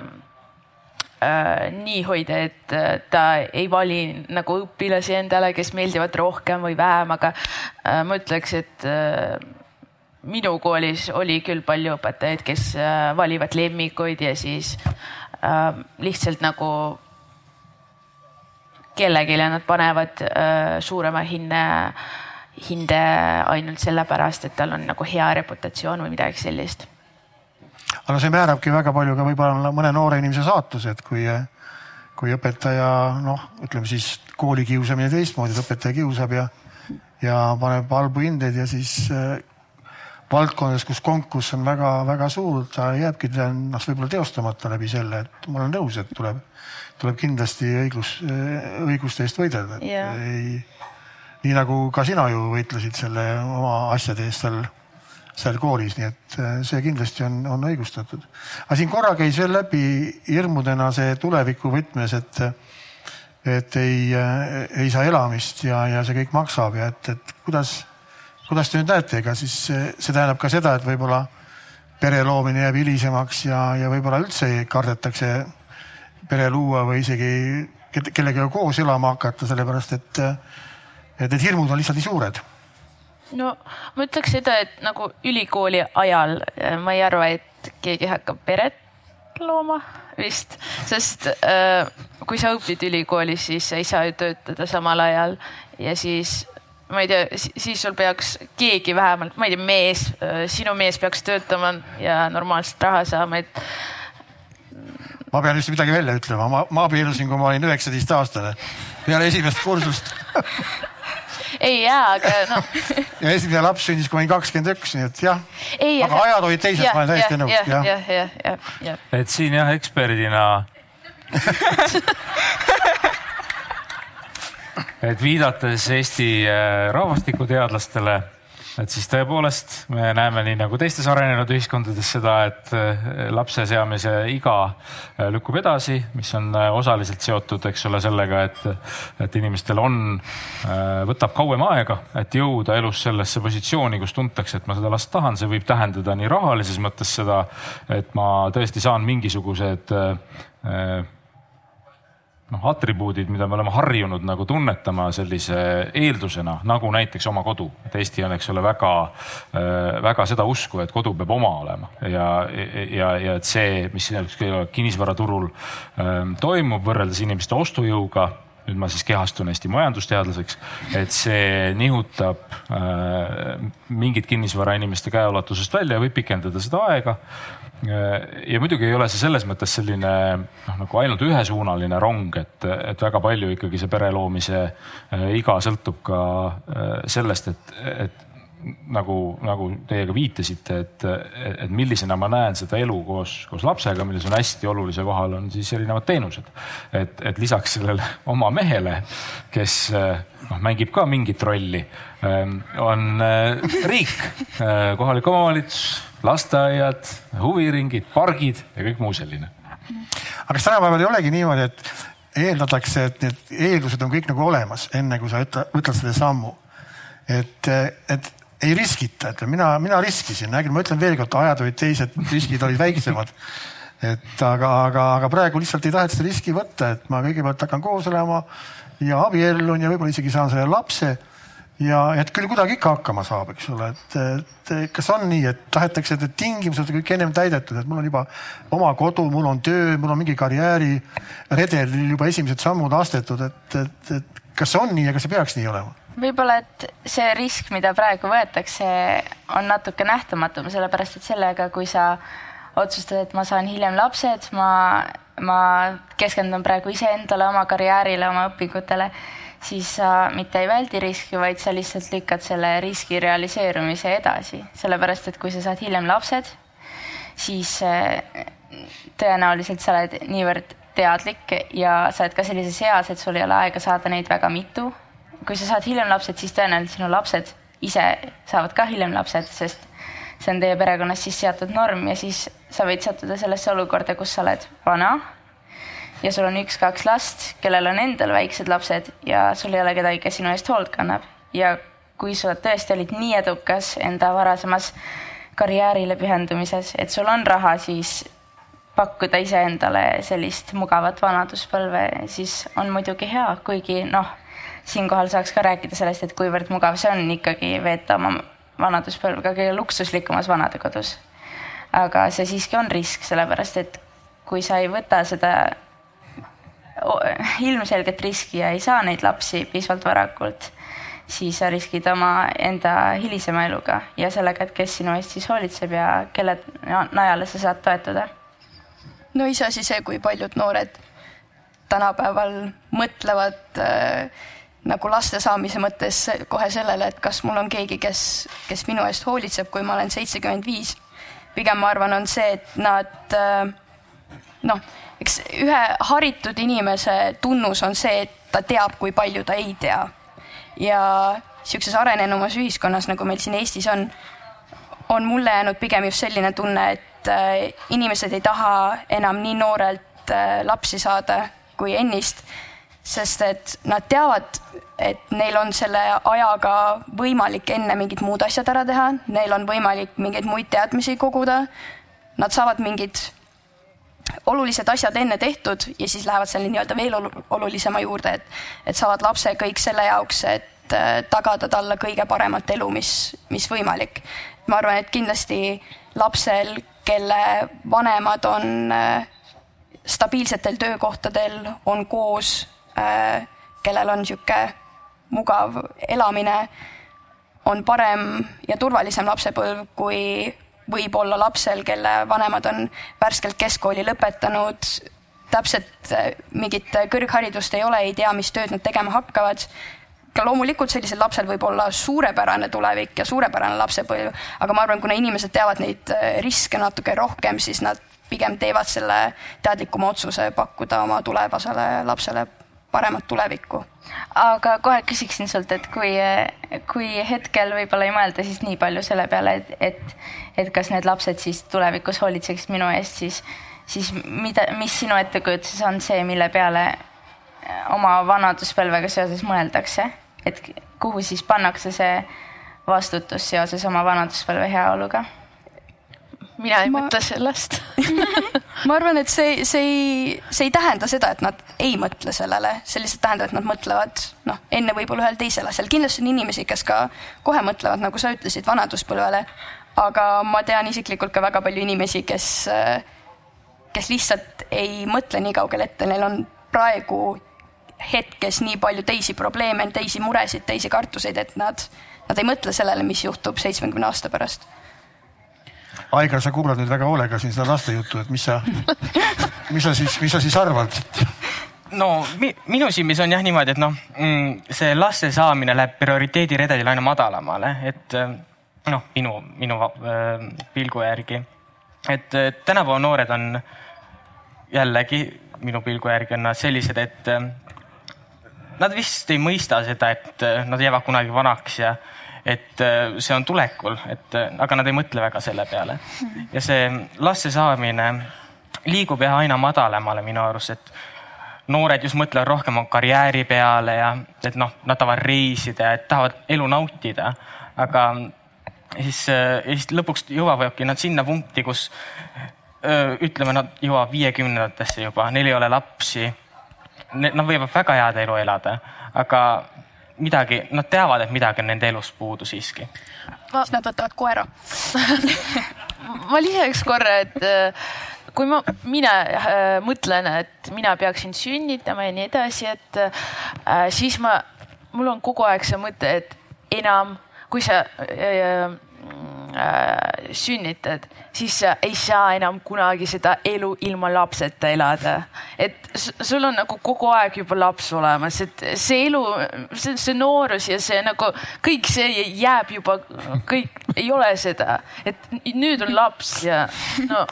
äh, nii hoida, et äh, ta ei vali nagu õpilasi endale, kes meeldivad rohkem või vähem, aga äh, ma ütleks, et äh, minu koolis oli küll palju õpetajaid, kes äh, valivad lemmikuid ja siis äh, lihtsalt nagu kellelegi nad panevad äh, suurema hinne, hinde ainult sellepärast, et tal on nagu hea reputatsioon või midagi sellist. Aga see määrabki väga palju ka võib-olla mõne noore inimese saatuse, et kui, kui õpetaja noh, ütleme siis kooli kiusamine teistmoodi, et õpetaja kiusab ja, ja paneb halbu hindeid ja siis äh, valdkondades, kus konkurss on väga-väga suur, ta jääbki ennast võib-olla teostamata läbi selle, et ma olen nõus, et tuleb, tuleb kindlasti õiglus, õiguste eest võidelda, et yeah. ei. nii nagu ka sina ju võitlesid selle oma asjade eest seal seal koolis, nii et äh, see kindlasti on, on õigustatud. aga siin korra käis veel läbi hirmudena see tuleviku võtmes, et, et ei, äh, ei saa elamist ja, ja see kõik maksab ja et, et kuidas, kuidas te nüüd näete, ega siis see, tähendab ka seda, et võib-olla pere loomine jääb hilisemaks ja, ja võib-olla üldse kardetakse pere luua või isegi kellegagi koos elama hakata, sellepärast et, et need hirmud on lihtsalt nii suured. No ma ütleks seda, et nagu ülikooli ajal äh, ma ei arva, et keegi hakkab peret looma vist, sest äh, kui sa õpid ülikoolis, siis sa ei saa ju töötada samal ajal ja siis ma ei tea, siis sul peaks keegi vähemalt, ma ei tea, mees, äh, sinu mees peaks töötama ja normaalset raha saama, et. ma pean just midagi välja ütlema, ma, ma abiellusin, kui ma olin üheksateistaastane peale esimest kursust ei jaa, aga noh. ja esimene laps sündis, kui ma olin kakskümmend üks, nii et jah. aga ajad olid teised, ma olen täiesti nõus. jah, jah, jah, jah. et siin jah, eksperdina et viidates Eesti äh, rahvastikuteadlastele et siis tõepoolest me näeme nii nagu teistes arenenud ühiskondades seda, et eh, lapse seamise iga eh, lükkub edasi, mis on osaliselt seotud, eks ole, sellega, et, et inimestel on, võtab kauem aega, et jõuda elus sellesse positsiooni, kus tuntakse, et ma seda last tahan, see võib tähendada nii rahalises mõttes seda, et ma tõesti saan mingisugused noh, atribuudid, mida me oleme harjunud nagu tunnetama sellise eeldusena, nagu näiteks oma kodu. et Eesti on, eks ole, väga, äh, väga seda usku, et kodu peab oma olema ja, ja, ja et see, mis kinnisvaraturul ähm, toimub võrreldes inimeste ostujõuga nüüd ma siis kehastun Eesti majandusteadlaseks, et see nihutab äh, mingit kinnisvara inimeste käeulatusest välja ja võib pikendada seda aega ja muidugi ei ole see selles mõttes selline noh, nagu ainult ühesuunaline rong, et, et väga palju ikkagi see pere loomise äh, iga sõltub ka äh, sellest, et, et nagu, nagu teie ka viitasite, et, et millisena ma näen seda elu koos, koos lapsega, milles on hästi olulise kohal, on siis erinevad teenused. et, et lisaks sellele oma mehele, kes noh, mängib ka mingit rolli, ähm, on äh, riik, äh, kohalik omavalitsus, lasteaiad, huviringid, pargid ja kõik muu selline. aga kas tänapäeval ei olegi niimoodi, et eeldatakse, et need eeldused on kõik nagu olemas, enne kui sa võtad selle sammu. et, et ei riskita, ütleme mina, mina riskisin, ma ütlen veelkord, ajad olid teised, riskid olid väiksemad. et aga, aga, aga praegu lihtsalt ei taheta seda riski võtta, et ma kõigepealt hakkan koos olema ja abiellun ja võib-olla isegi saan selle lapse. Ja et küll kuidagi ikka hakkama saab, eks ole, et, et kas on nii, et tahetakse, et need tingimused kõik ennem täidetud, et mul on juba oma kodu, mul on töö, mul on mingi karjääriredelil juba esimesed sammud astetud, et, et, et kas see on nii ja kas see peaks nii olema? võib-olla, et see risk, mida praegu võetakse, on natuke nähtamatum, sellepärast et sellega, kui sa otsustad, et ma saan hiljem lapsed, ma, ma keskendun praegu iseendale, oma karjäärile, oma õpingutele, siis sa mitte ei väldi riski, vaid sa lihtsalt lükkad selle riski realiseerumise edasi, sellepärast et kui sa saad hiljem lapsed, siis eh, tõenäoliselt sa oled niivõrd teadlik ja sa oled ka sellises eas, et sul ei ole aega saada neid väga mitu. Kui sa saad hiljem lapsed, siis tõenäoliselt sinu lapsed ise saavad ka hiljem lapsed, sest see on teie perekonnas siis seatud norm ja siis sa võid sattuda sellesse olukorda, kus sa oled vana ja sul on üks-kaks last, kellel on endal väiksed lapsed ja sul ei ole kedagi, kes sinu eest hoolt kannab. ja kui sa tõesti olid nii edukas enda varasemas karjäärile pühendumises, et sul on raha, siis pakkuda iseendale sellist mugavat vanaduspõlve, siis on muidugi hea, kuigi noh siinkohal saaks ka rääkida sellest, et kuivõrd mugav see on ikkagi veeta oma vanaduspõlv ka kõige luksuslikumas vanadekodus. aga see siiski on risk, sellepärast et kui sa ei võta seda ilmselget riski ja ei saa neid lapsi piisavalt varakult, siis sa riskid oma enda hilisema eluga ja sellega, et kes sinu eest siis hoolitseb ja kelle najale sa saad toetuda. no iseasi see, kui paljud noored tänapäeval mõtlevad äh, nagu laste saamise mõttes kohe sellele, et kas mul on keegi, kes, kes minu eest hoolitseb, kui ma olen seitsekümmend viis. pigem ma arvan, on see, et nad äh, noh, eks ühe haritud inimese tunnus on see, et ta teab, kui palju ta ei tea. ja sihukeses arenenumas ühiskonnas, nagu meil siin Eestis on, on mulle jäänud pigem just selline tunne, et äh, inimesed ei taha enam nii noorelt äh, lapsi saada kui ennist sest et nad teavad, et neil on selle ajaga võimalik enne mingid muud asjad ära teha, neil on võimalik mingeid muid teadmisi koguda. Nad saavad mingid olulised asjad enne tehtud ja siis lähevad selle nii-öelda veel olulisema juurde, et, et saavad lapse kõik selle jaoks, et äh, tagada talle kõige paremat elu, mis, mis võimalik. ma arvan, et kindlasti lapsel, kelle vanemad on äh, stabiilsetel töökohtadel, on koos Äh, kellel on niisugune mugav elamine, on parem ja turvalisem lapsepõlv kui võib-olla lapsel, kelle vanemad on värskelt keskkooli lõpetanud, täpselt äh, mingit kõrgharidust ei ole, ei tea, mis tööd nad tegema hakkavad. ka loomulikult sellisel lapsel võib olla suurepärane tulevik ja suurepärane lapsepõlv, aga ma arvan, kuna inimesed teavad neid äh, riske natuke rohkem, siis nad pigem teevad selle teadlikuma otsuse pakkuda oma tulevasele lapsele paremat tulevikku. aga kohe küsiksin sult, et kui, kui hetkel võib-olla ei mõelda siis nii palju selle peale, et, et, et kas need lapsed siis tulevikus hoolitseksid minu eest, siis, siis mida, mis sinu ettekujutuses on see, mille peale oma vanaduspõlvega seoses mõeldakse, et kuhu siis pannakse see vastutus seoses oma vanaduspõlve heaoluga? mina ei ma... mõtle sellest ma arvan, et see, see ei, see ei tähenda seda, et nad ei mõtle sellele, see lihtsalt tähendab, et nad mõtlevad noh, enne võib-olla ühel teisel asjal. kindlasti on inimesi, kes ka kohe mõtlevad, nagu sa ütlesid, vanaduspõlvele. Aga ma tean isiklikult ka väga palju inimesi, kes, kes lihtsalt ei mõtle nii kaugele ette, neil on praegu hetkes nii palju teisi probleeme, teisi muresid, teisi kartuseid, et nad, nad ei mõtle sellele, mis juhtub seitsmekümne aasta pärast Aigar, sa kuulad nüüd väga hoolega siin seda laste juttu, et mis sa, mis sa siis, mis sa siis arvad? no mi, minu silmis on jah niimoodi, et noh, mm, see laste saamine läheb prioriteediredelil aina madalamale, et noh, minu, minu äh, pilgu järgi. et tänapäeva noored on jällegi minu pilgu järgi on nad sellised, et nad vist ei mõista seda, et nad jäävad kunagi vanaks ja et see on tulekul, et aga nad ei mõtle väga selle peale. ja see laste saamine liigub jah aina madalamale minu arust, et noored just mõtlevad rohkem karjääri peale ja et noh, nad tahavad reisida ja tahavad elu nautida, aga siis, siis lõpuks jõuavadki nad sinna punkti, kus öö, ütleme, nad jõuavad viiekümnendatesse juba, neil ei ole lapsi. Nad võivad väga head elu elada, aga midagi, nad teavad, et midagi on nende elus puudu siiski. siis nad võtavad koera ma lisaks korra, et kui ma, mina äh, mõtlen, et mina peaksin sünnitama ja nii edasi, et äh, siis ma, mul on kogu aeg see mõte, et enam, kui sa äh, äh, sünnitad, siis sa ei saa enam kunagi seda elu ilma lapseta elada. et sul on nagu kogu aeg juba laps olemas, et see elu, see, see noorus ja see nagu kõik see jääb juba, kõik ei ole seda, et nüüd on laps ja no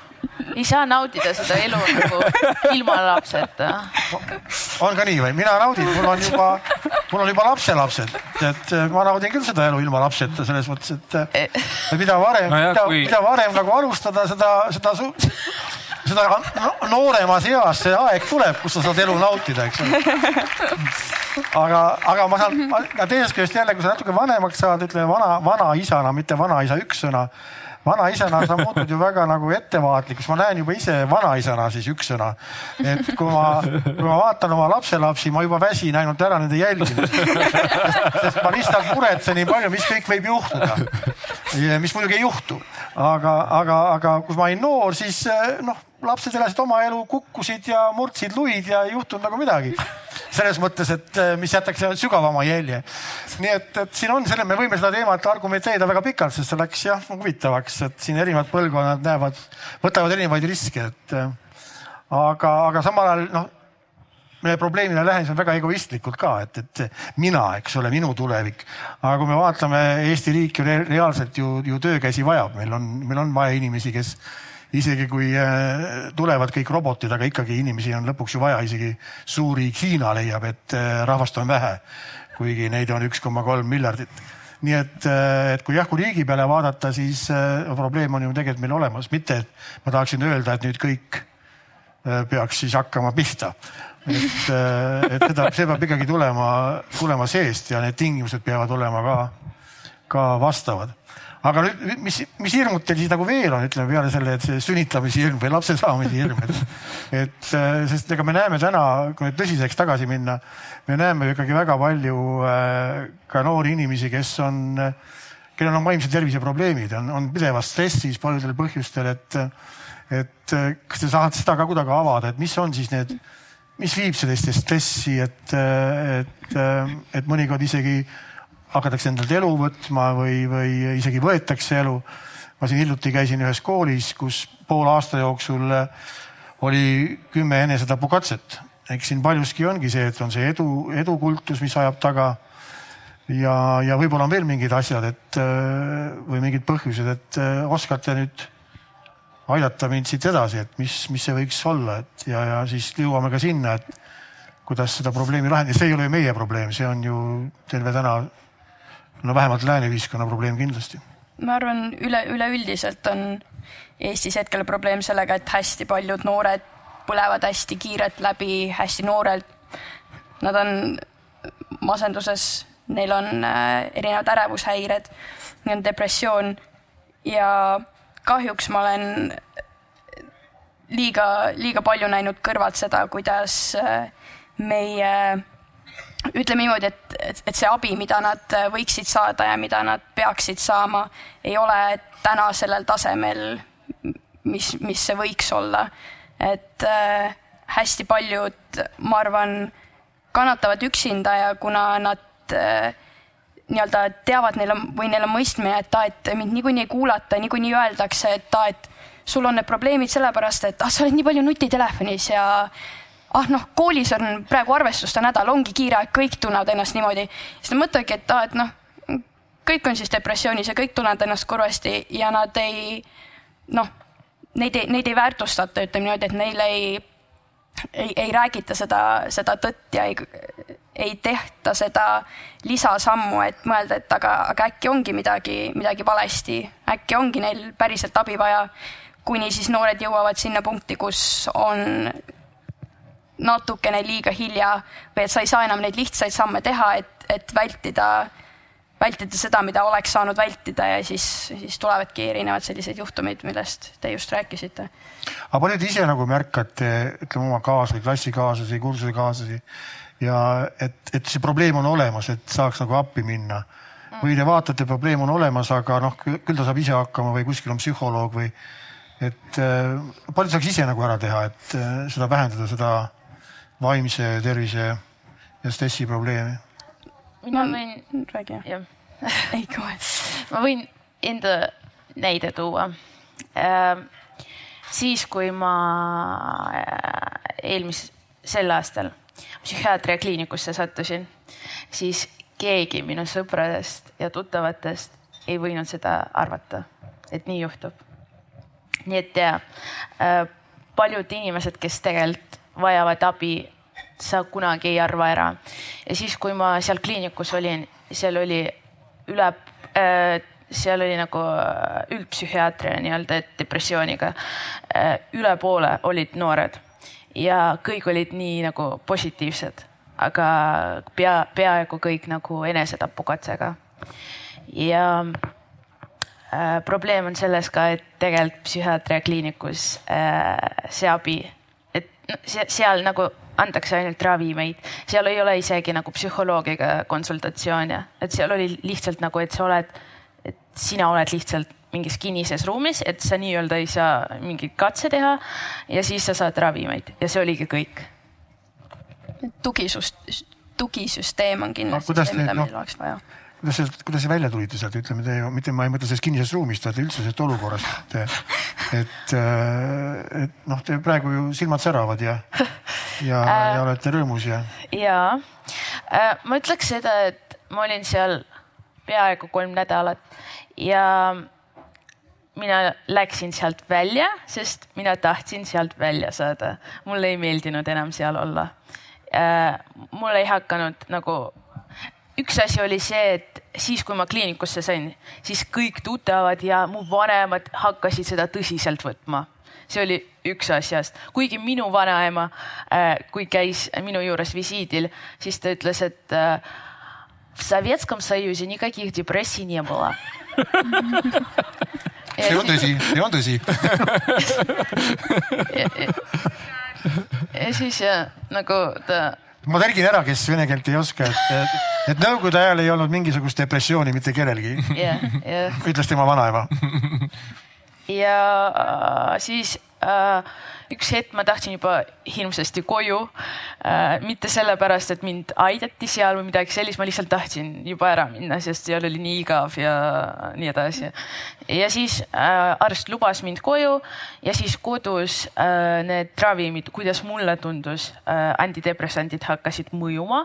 ei saa nautida seda elu nagu ilma lapseta. on ka nii või? mina naudin, mul on juba, mul on juba lapselapsed, et ma naudin küll seda elu ilma lapseta selles mõttes, et e- mida varem no, mida, kui... mida varem nagu alustada, seda, seda su seda nooremas eas see aeg tuleb, kus sa saad elu nautida, eks ole. aga, aga ma saan, teisest küljest jälle, kui sa natuke vanemaks saad, ütleme vana, vanaisana, mitte vanaisa ükssõna vanaisana sa muutud ju väga nagu ettevaatlikuks, ma näen juba ise vanaisana siis ükssõna. et kui ma, kui ma vaatan oma lapselapsi, ma juba väsin ainult ära nende jälgimisest. sest ma lihtsalt muretsen nii palju, mis kõik võib juhtuda. mis muidugi ei juhtu, aga, aga, aga kui ma olin noor, siis noh, lapsed elasid oma elu, kukkusid ja murdsid luid ja ei juhtunud nagu midagi selles mõttes, et äh, mis jätaks sügavama jälje. nii et, et siin on selle, me võime seda teemat argumenteerida väga pikalt, sest see läks jah huvitavaks, et siin erinevad põlvkonnad näevad, võtavad erinevaid riske, et äh, aga, aga samal ajal noh meie probleemile lähenesin väga egoistlikult ka, et, et mina, eks ole, minu tulevik. aga kui me vaatame, Eesti riik ju reaalselt ju, ju töökäsi vajab, meil on, meil on vaja inimesi, kes isegi kui äh, tulevad kõik robotid, aga ikkagi inimesi on lõpuks ju vaja, isegi suuri Hiina leiab, et äh, rahvast on vähe, kuigi neid on üks koma kolm miljardit. nii et, äh, et kui jah, kui riigi peale vaadata, siis probleem on ju tegelikult meil olemas, mitte et ma tahaksin öelda, et nüüd kõik peaks siis hakkama pihta. et, et seda, see peab ikkagi tulema, tulema seest ja need tingimused peavad olema ka, ka vastavad aga nüüd, mis, mis hirmud teil siis nagu veel on, ütleme peale selle, et see sünnitamise hirm või lapse saamise hirm, et, et äh, sest ega me näeme täna, kui nüüd tõsiseks tagasi minna, me näeme ju ikkagi väga palju äh, ka noori inimesi, kes on, kellel on vaimse tervise probleemid, on, on pidevas stressis paljudel põhjustel, et, et kas te saate seda ka kuidagi avada, et mis on siis need, mis viib selliste stressi, et, et, et mõnikord isegi hakatakse endalt elu võtma või, või isegi võetakse elu. ma siin hiljuti käisin ühes koolis, kus poole aasta jooksul oli kümme enesetapukatset. eks siin paljuski ongi see, et on see edu, edukultus, mis ajab taga. ja, ja võib-olla on veel mingid asjad, et või mingid põhjused, et oskate nüüd aidata mind siit edasi, et mis, mis see võiks olla, et ja, ja siis jõuame ka sinna, et kuidas seda probleemi lahendada, see ei ole ju meie probleem, see on ju terve täna no vähemalt lääne ühiskonna probleem kindlasti. ma arvan, üle, üleüldiselt on Eestis hetkel probleem sellega, et hästi paljud noored põlevad hästi kiirelt läbi, hästi noorelt. Nad on masenduses, neil on äh, erinevad ärevushäired, neil on depressioon ja kahjuks ma olen liiga, liiga palju näinud kõrvalt seda, kuidas äh, meie ütleme niimoodi, et, et, et see abi, mida nad võiksid saada ja mida nad peaksid saama, ei ole täna sellel tasemel, mis, mis see võiks olla. et äh, hästi paljud, ma arvan, kannatavad üksinda ja kuna nad äh, nii-öelda teavad, neil on või neil on mõistmine, et aa, et mind niikuinii ei kuulata, niikuinii öeldakse, et aa, et sul on need probleemid sellepärast, et ah, sa oled nii palju nutitelefonis ja ah noh, koolis on praegu arvestuste nädal, ongi kiire aeg, kõik tunnevad ennast niimoodi. siis nad mõtlevadki, et aa, et noh, kõik on siis depressioonis ja kõik tunnevad ennast kurvasti ja nad ei noh, neid ei, neid ei väärtustata, ütleme niimoodi, et neile ei, ei, ei räägita seda, seda tõtt ja ei, ei tehta seda lisasammu, et mõelda, et aga, aga äkki ongi midagi, midagi valesti, äkki ongi neil päriselt abi vaja. kuni siis noored jõuavad sinna punkti, kus on natukene liiga hilja või et sa ei saa enam neid lihtsaid samme teha, et, et vältida, vältida seda, mida oleks saanud vältida ja siis, siis tulevadki erinevad sellised juhtumid, millest te just rääkisite. aga palju te ise nagu märkate, ütleme oma kaaslasi, klassikaaslasi, kursusekaaslasi ja et, et see probleem on olemas, et saaks nagu appi minna või te vaatate, probleem on olemas, aga noh, küll ta saab ise hakkama või kuskil on psühholoog või et äh, palju saaks ise nagu ära teha, et äh, seda vähendada, seda vaimse tervise ja stressi probleemi? mina võin, räägi jah ei kohe. ma võin enda näide tuua äh,. siis, kui ma äh, eelmis-, sel aastal psühhiaatria kliinikusse sattusin, siis keegi minu sõpradest ja tuttavatest ei võinud seda arvata, et nii juhtub. nii et ja äh, paljud inimesed, kes tegelikult vajavad abi, sa kunagi ei arva ära. ja siis, kui ma seal kliinikus olin, seal oli üle äh,, seal oli nagu üldpsühhiaatria nii-öelda depressiooniga äh,. üle poole olid noored ja kõik olid nii nagu positiivsed, aga pea, peaaegu kõik nagu enesetapukatsega. ja äh, probleem on selles ka, et tegelikult psühhiaatria kliinikus äh, see abi, seal nagu antakse ainult ravimeid, seal ei ole isegi nagu psühholoogiga konsultatsioone, et seal oli lihtsalt nagu, et sa oled, et sina oled lihtsalt mingis kinnises ruumis, et sa nii-öelda ei saa mingit katse teha ja siis sa saad ravimeid. Ja see oligi kõik. tugisust, tugisüsteem on kindlasti no, see, mida meil no, oleks vaja kuidas see, kuidas see välja tulite sealt, ütleme te mitte ma ei mõtle sellest kinnisest ruumist, vaid üldse sellest olukorrast, et, et, et noh, te praegu ju silmad säravad ja, ja äh,, ja olete rõõmus ja. ja äh, ma ütleks seda, et ma olin seal peaaegu kolm nädalat ja mina läksin sealt välja, sest mina tahtsin sealt välja saada. mulle ei meeldinud enam seal olla äh,. mul ei hakanud nagu, üks asi oli see, et siis, kui ma kliinikusse sain, siis kõik tuttavad ja mu vanemad hakkasid seda tõsiselt võtma. see oli üks asjast, kuigi minu vanaema äh,, kui käis minu juures visiidil, siis ta ütles, et äh, в Советском Союзе никаких депрессий не было see on tõsi, see on tõsi ja siis ja, nagu ta. ma tõlgin ära, kes vene keelt ei oska, et, et nõukogude ajal ei olnud mingisugust depressiooni mitte kellelgi yeah,. Yeah. ütles tema vanaema. ja siis äh, üks hetk ma tahtsin juba hirmsasti koju äh,. mitte sellepärast, et mind aidati seal või midagi sellist, ma lihtsalt tahtsin juba ära minna, sest seal oli nii igav ja nii edasi. ja siis äh, arst lubas mind koju ja siis kodus äh, need ravimid, kuidas mulle tundus äh,, antidepressandid hakkasid mõjuma,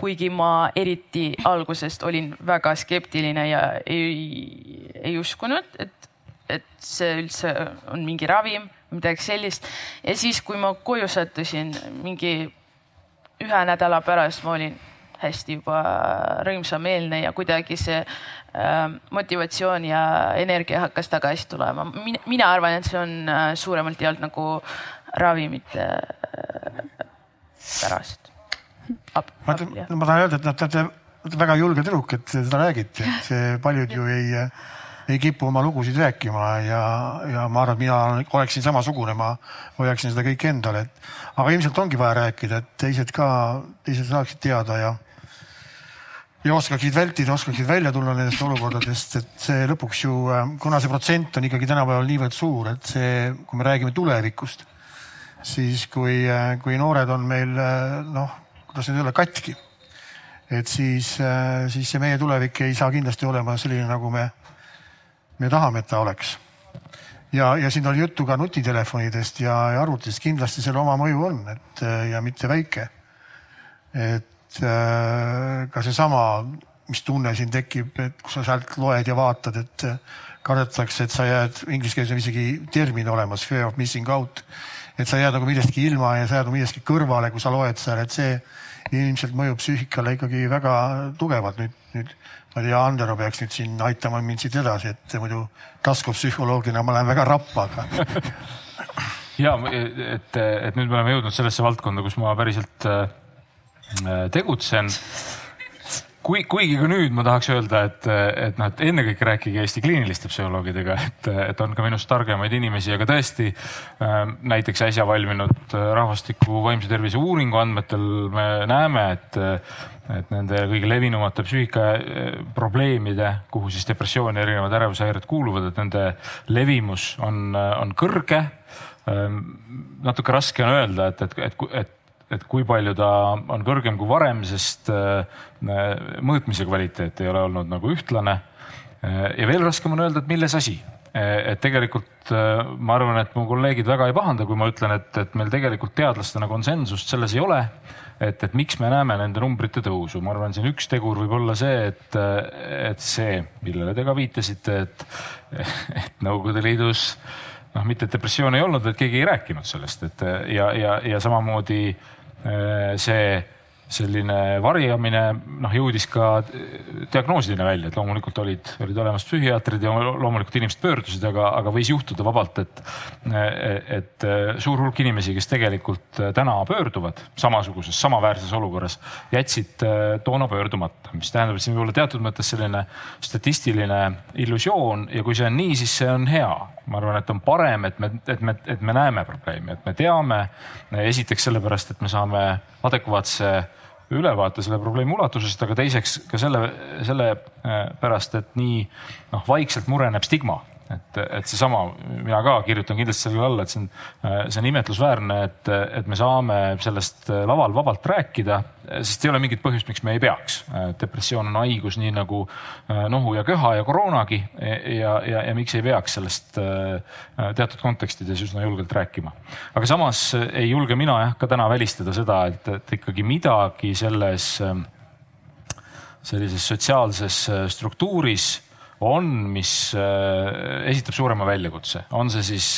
kuigi ma eriti algusest olin väga skeptiline ja ei, ei uskunud, et et see üldse on mingi ravim midagi sellist. ja siis, kui ma koju sattusin, mingi ühe nädala pärast ma olin hästi juba rõõmsameelne ja kuidagi see äh, motivatsioon ja energia hakkas tagasi tulema. mina arvan, et see on äh, suuremalt jaolt nagu ravimite äh, pärast. ma, tahan öelda, et te olete väga julge tüdruk, et seda räägite, et see paljud ju ei äh, ei kipu oma lugusid rääkima ja, ja ma arvan, et mina oleksin samasugune, ma hoiaksin seda kõike endale, et aga ilmselt ongi vaja rääkida, et teised ka, teised saaksid teada ja ja oskaksid vältida, oskaksid välja tulla nendest olukordadest, et see lõpuks ju, kuna see protsent on ikkagi tänapäeval niivõrd suur, et see, kui me räägime tulevikust, siis kui, kui noored on meil noh, kuidas nüüd öelda, katki, et siis, siis see meie tulevik ei saa kindlasti olema selline, nagu me me tahame, et ta oleks. ja, ja siin oli juttu ka nutitelefonidest ja, ja arvutist, kindlasti seal oma mõju on, et ja mitte väike. et äh, ka seesama, mis tunne siin tekib, et kui sa sealt loed ja vaatad, et kardetakse, et sa jääd, inglise keeles on isegi termin olemas, fear of missing out. et sa jääd nagu millestki ilma ja sa jääd nagu millestki kõrvale, kui sa loed seal, et see ilmselt mõjub psüühikale ikkagi väga tugevalt nüüd, nüüd ma ei tea, Andero peaks nüüd siin aitama mind siit edasi, et muidu taskupsühholoogina ma lähen väga rappa, aga. ja et, et nüüd me oleme jõudnud sellesse valdkonda, kus ma päriselt äh, tegutsen kui, kuigi ka nüüd ma tahaks öelda, et, et noh, et ennekõike rääkige Eesti kliiniliste psühholoogidega, et, et on ka minust targemaid inimesi, aga tõesti ähm, näiteks äsja valminud rahvastiku vaimse tervise uuringu andmetel me näeme, et, et nende kõige levinumate psüühikaprobleemide, kuhu siis depressioon ja erinevad ärevushäired kuuluvad, et nende levimus on, on kõrge. Ähm, natuke raske on öelda, et, et, et, et et kui palju ta on kõrgem kui varem, sest äh, mõõtmise kvaliteet ei ole olnud nagu ühtlane. Äh, ja veel raskem on öelda, et milles asi. Äh, et tegelikult ma arvan, et mu kolleegid väga ei pahanda, kui ma ütlen, et, et meil tegelikult teadlastena konsensust selles ei ole. et, et miks me näeme nende numbrite tõusu, ma arvan, siin üks tegur võib olla see, et, et see, millele te ka viitasite, et, et Nõukogude Liidus noh, mitte depressiooni ei olnud, vaid keegi ei rääkinud sellest, et ja, ja, ja samamoodi Äh, see selline varjamine noh, jõudis ka diagnoosideni välja, et loomulikult olid, olid olemas psühhiaatrid ja loomulikult inimesed pöördusid, aga, aga võis juhtuda vabalt, et, et suur hulk inimesi, kes tegelikult täna pöörduvad samasuguses, samaväärses olukorras, jätsid toona pöördumata, mis tähendab, et siin võib olla teatud mõttes selline statistiline illusioon ja kui see on nii, siis see on hea ma arvan, et on parem, et me, et me, et me näeme probleemi, et me teame. esiteks sellepärast, et me saame adekvaatse ülevaate selle probleemi ulatusest, aga teiseks ka selle, selle pärast, et nii noh, vaikselt mureneb stigma et, et seesama, mina ka kirjutan kindlasti sellele alla, et see on, see on imetlusväärne, et, et me saame sellest laval vabalt rääkida, sest ei ole mingit põhjust, miks me ei peaks. depressioon on haigus nii nagu äh, nohu ja köha ja koroonagi ja, ja, ja miks ei peaks sellest äh, teatud kontekstides üsna julgelt rääkima. aga samas ei julge mina jah ka täna välistada seda, et, et ikkagi midagi selles sellises sotsiaalses struktuuris on, mis äh, esitab suurema väljakutse, on see siis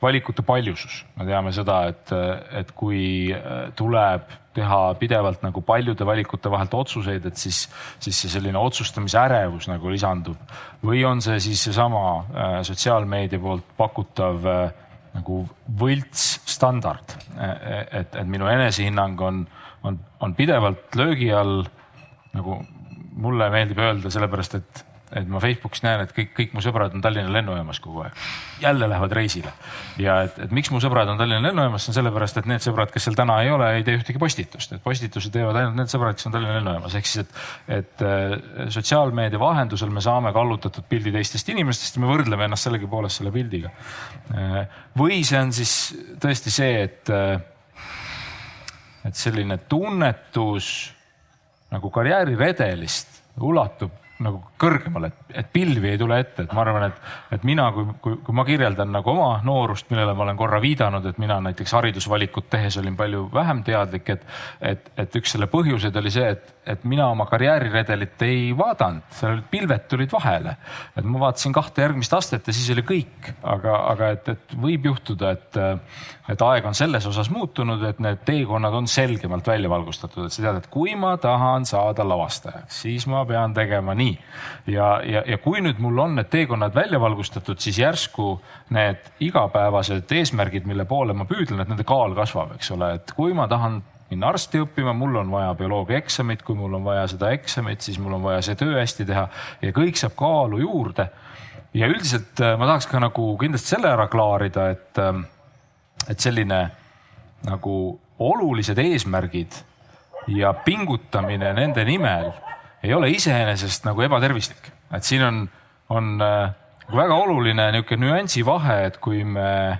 valikute paljusus, me teame seda, et, et kui äh, tuleb teha pidevalt nagu paljude valikute vahelt otsuseid, et siis, siis see selline otsustamise ärevus nagu lisandub. või on see siis seesama äh, sotsiaalmeedia poolt pakutav nagu võltsstandard, et, et minu enesehinnang on, on, on pidevalt löögi all. nagu mulle meeldib öelda, sellepärast et et ma Facebookis näen, et kõik, kõik mu sõbrad on Tallinna lennujaamas kogu aeg. jälle lähevad reisile ja et, et miks mu sõbrad on Tallinna lennujaamas, see on sellepärast, et need sõbrad, kes seal täna ei ole, ei tee ühtegi postitust, et postitusi teevad ainult need sõbrad, kes on Tallinna lennujaamas, ehk siis, et, et äh, sotsiaalmeedia vahendusel me saame kallutatud pildi teistest inimestest ja me võrdleme ennast sellegipoolest selle pildiga. Äh, või see on siis tõesti see, et, äh, et selline tunnetus nagu karjääriredelist ulatub nagu kõrgemale, et, et pilvi ei tule ette, et ma arvan, et, et mina, kui, kui, kui ma kirjeldan nagu oma noorust, millele ma olen korra viidanud, et mina näiteks haridusvalikut tehes olin palju vähem teadlik, et, et, et üks selle põhjuseid oli see, et, et mina oma karjääriredelit ei vaadanud, seal olid pilved tulid vahele. et ma vaatasin kahte järgmist astet ja siis oli kõik, aga, aga et, et võib juhtuda, et, et aeg on selles osas muutunud, et need teekonnad on selgemalt välja valgustatud, et sa tead, et kui ma tahan saada lavastajaks, siis ma pean tegema nii. Ja, ja, ja kui nüüd mul on need teekonnad välja valgustatud, siis järsku need igapäevased eesmärgid, mille poole ma püüdlen, et nende kaal kasvab, eks ole, et kui ma tahan minna arsti õppima, mul on vaja bioloogia eksamit, kui mul on vaja seda eksamit, siis mul on vaja see töö hästi teha ja kõik saab kaalu juurde. ja üldiselt äh, ma tahaks ka nagu kindlasti selle ära klaarida, et, äh, et selline nagu olulised eesmärgid ja pingutamine nende nimel ei ole iseenesest nagu ebatervislik, et siin on, on äh, väga oluline niisugune nüansi vahe, et kui me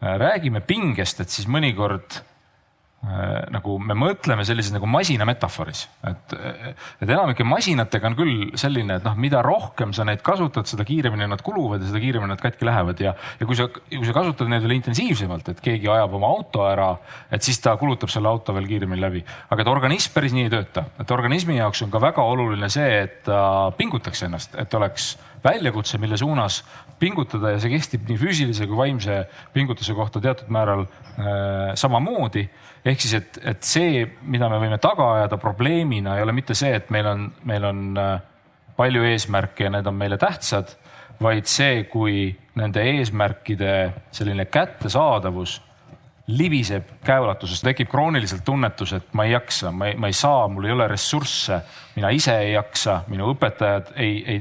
räägime pingest, et siis mõnikord nagu me mõtleme sellises nagu masina metafooris, et, et enamike masinatega on küll selline, et noh, mida rohkem sa neid kasutad, seda kiiremini nad kuluvad ja seda kiiremini nad katki lähevad ja, ja kui sa, kui sa kasutad neid veel intensiivsemalt, et keegi ajab oma auto ära, et siis ta kulutab selle auto veel kiiremini läbi. aga et organism päris nii ei tööta, et organismi jaoks on ka väga oluline see, et ta pingutaks ennast, et oleks väljakutse, mille suunas pingutada ja see kehtib nii füüsilise kui vaimse pingutuse kohta teatud määral äh, samamoodi. ehk siis, et, et see, mida me võime taga ajada probleemina, ei ole mitte see, et meil on, meil on äh, palju eesmärke ja need on meile tähtsad, vaid see, kui nende eesmärkide selline kättesaadavus libiseb käeulatusest, tekib krooniliselt tunnetus, et ma ei jaksa, ma ei, ma ei saa, mul ei ole ressursse, mina ise ei jaksa, minu õpetajad ei, ei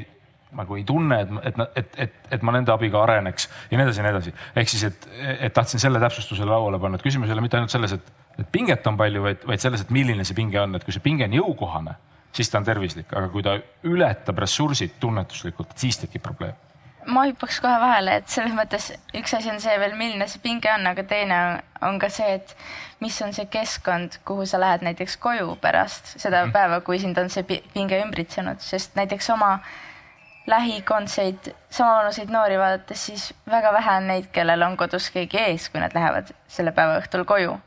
nagu ei tunne, et, et, et, et, et ma nende abiga areneks ja nii edasi ja nii edasi. ehk siis, et, et tahtsin selle täpsustuse lauale panna, et küsimus ei ole mitte ainult selles, et, et pinget on palju, vaid, vaid selles, et milline see pinge on, et kui see pinge on jõukohane, siis ta on tervislik, aga kui ta ületab ressursid tunnetuslikult, siis tekib probleem ma hüppaks kohe vahele, et selles mõttes üks asi on see veel, milline see pinge on, aga teine on ka see, et mis on see keskkond, kuhu sa lähed näiteks koju pärast seda mm. päeva, kui sind on see pinge ümbritsenud, sest näiteks oma äh, lähikondseid, samavanuseid noori vaadates, siis väga vähe on neid, kellel on kodus keegi ees, kui nad lähevad selle päeva õhtul koju.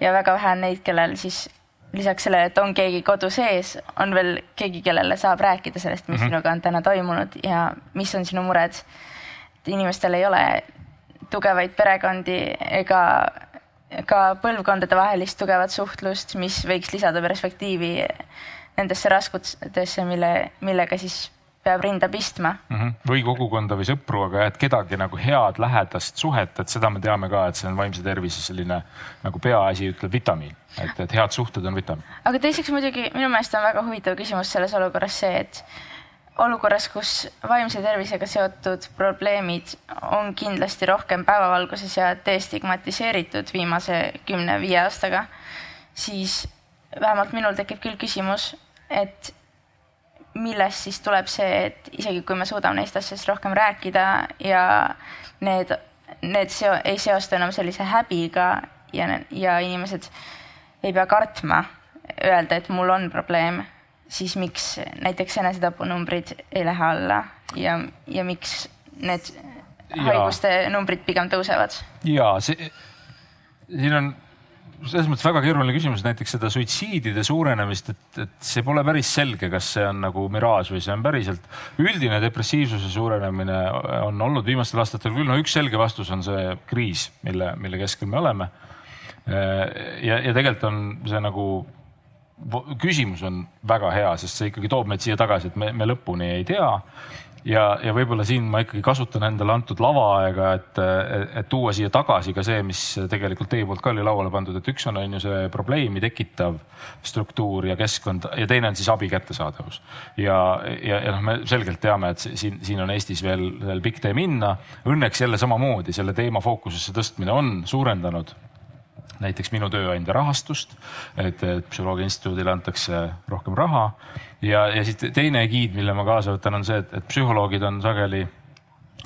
ja väga vähe on neid, kellel siis lisaks sellele, et on keegi kodus ees, on veel keegi, kellele saab rääkida sellest, mis mm -hmm. sinuga on täna toimunud ja mis on sinu mured. et inimestel ei ole tugevaid perekondi ega ka põlvkondade vahelist tugevat suhtlust, mis võiks lisada perspektiivi nendesse raskustesse, mille, millega siis peab rinda pistma mm. -hmm. või kogukonda või sõpru, aga et kedagi nagu head lähedast suhet, et seda me teame ka, et see on vaimse tervise selline nagu peaasi, ütleb vitamiin, et, et head suhted on vitamiin. aga teiseks muidugi minu meelest on väga huvitav küsimus selles olukorras see, et olukorras, kus vaimse tervisega seotud probleemid on kindlasti rohkem päevavalguses ja destigmatiseeritud viimase kümne-viie aastaga, siis vähemalt minul tekib küll küsimus, et millest siis tuleb see, et isegi kui me suudame neist asjadest rohkem rääkida ja need, need seo, ei seostu enam sellise häbiga ja, ja inimesed ei pea kartma öelda, et mul on probleem, siis miks näiteks enesetapunumbrid ei lähe alla ja, ja miks need haiguste numbrid pigem tõusevad? ja see, siin on selles mõttes väga keeruline küsimus, näiteks seda suitsiidide suurenemist, et, et see pole päris selge, kas see on nagu miraaž või see on päriselt. üldine depressiivsuse suurenemine on olnud viimastel aastatel küll, no üks selge vastus on see kriis, mille, mille keskel me oleme. ja, ja tegelikult on see nagu küsimus on väga hea, sest see ikkagi toob meid siia tagasi, et me, me lõpuni ei tea ja, ja võib-olla siin ma ikkagi kasutan endale antud lavaaega, et, et tuua siia tagasi ka see, mis tegelikult teie poolt ka oli lauale pandud, et üks on, on ju see probleemi tekitav struktuur ja keskkond ja teine on siis abi kättesaadavus. ja, ja, ja noh, me selgelt teame, et siin, siin on Eestis veel, veel pikk tee minna. Õnneks jälle samamoodi selle teema fookusesse tõstmine on suurendanud näiteks minu tööandja rahastust, et, et Psühholoogia Instituudile antakse rohkem raha. ja, ja siis teine giid, mille ma kaasa võtan, on see, et, et psühholoogid on sageli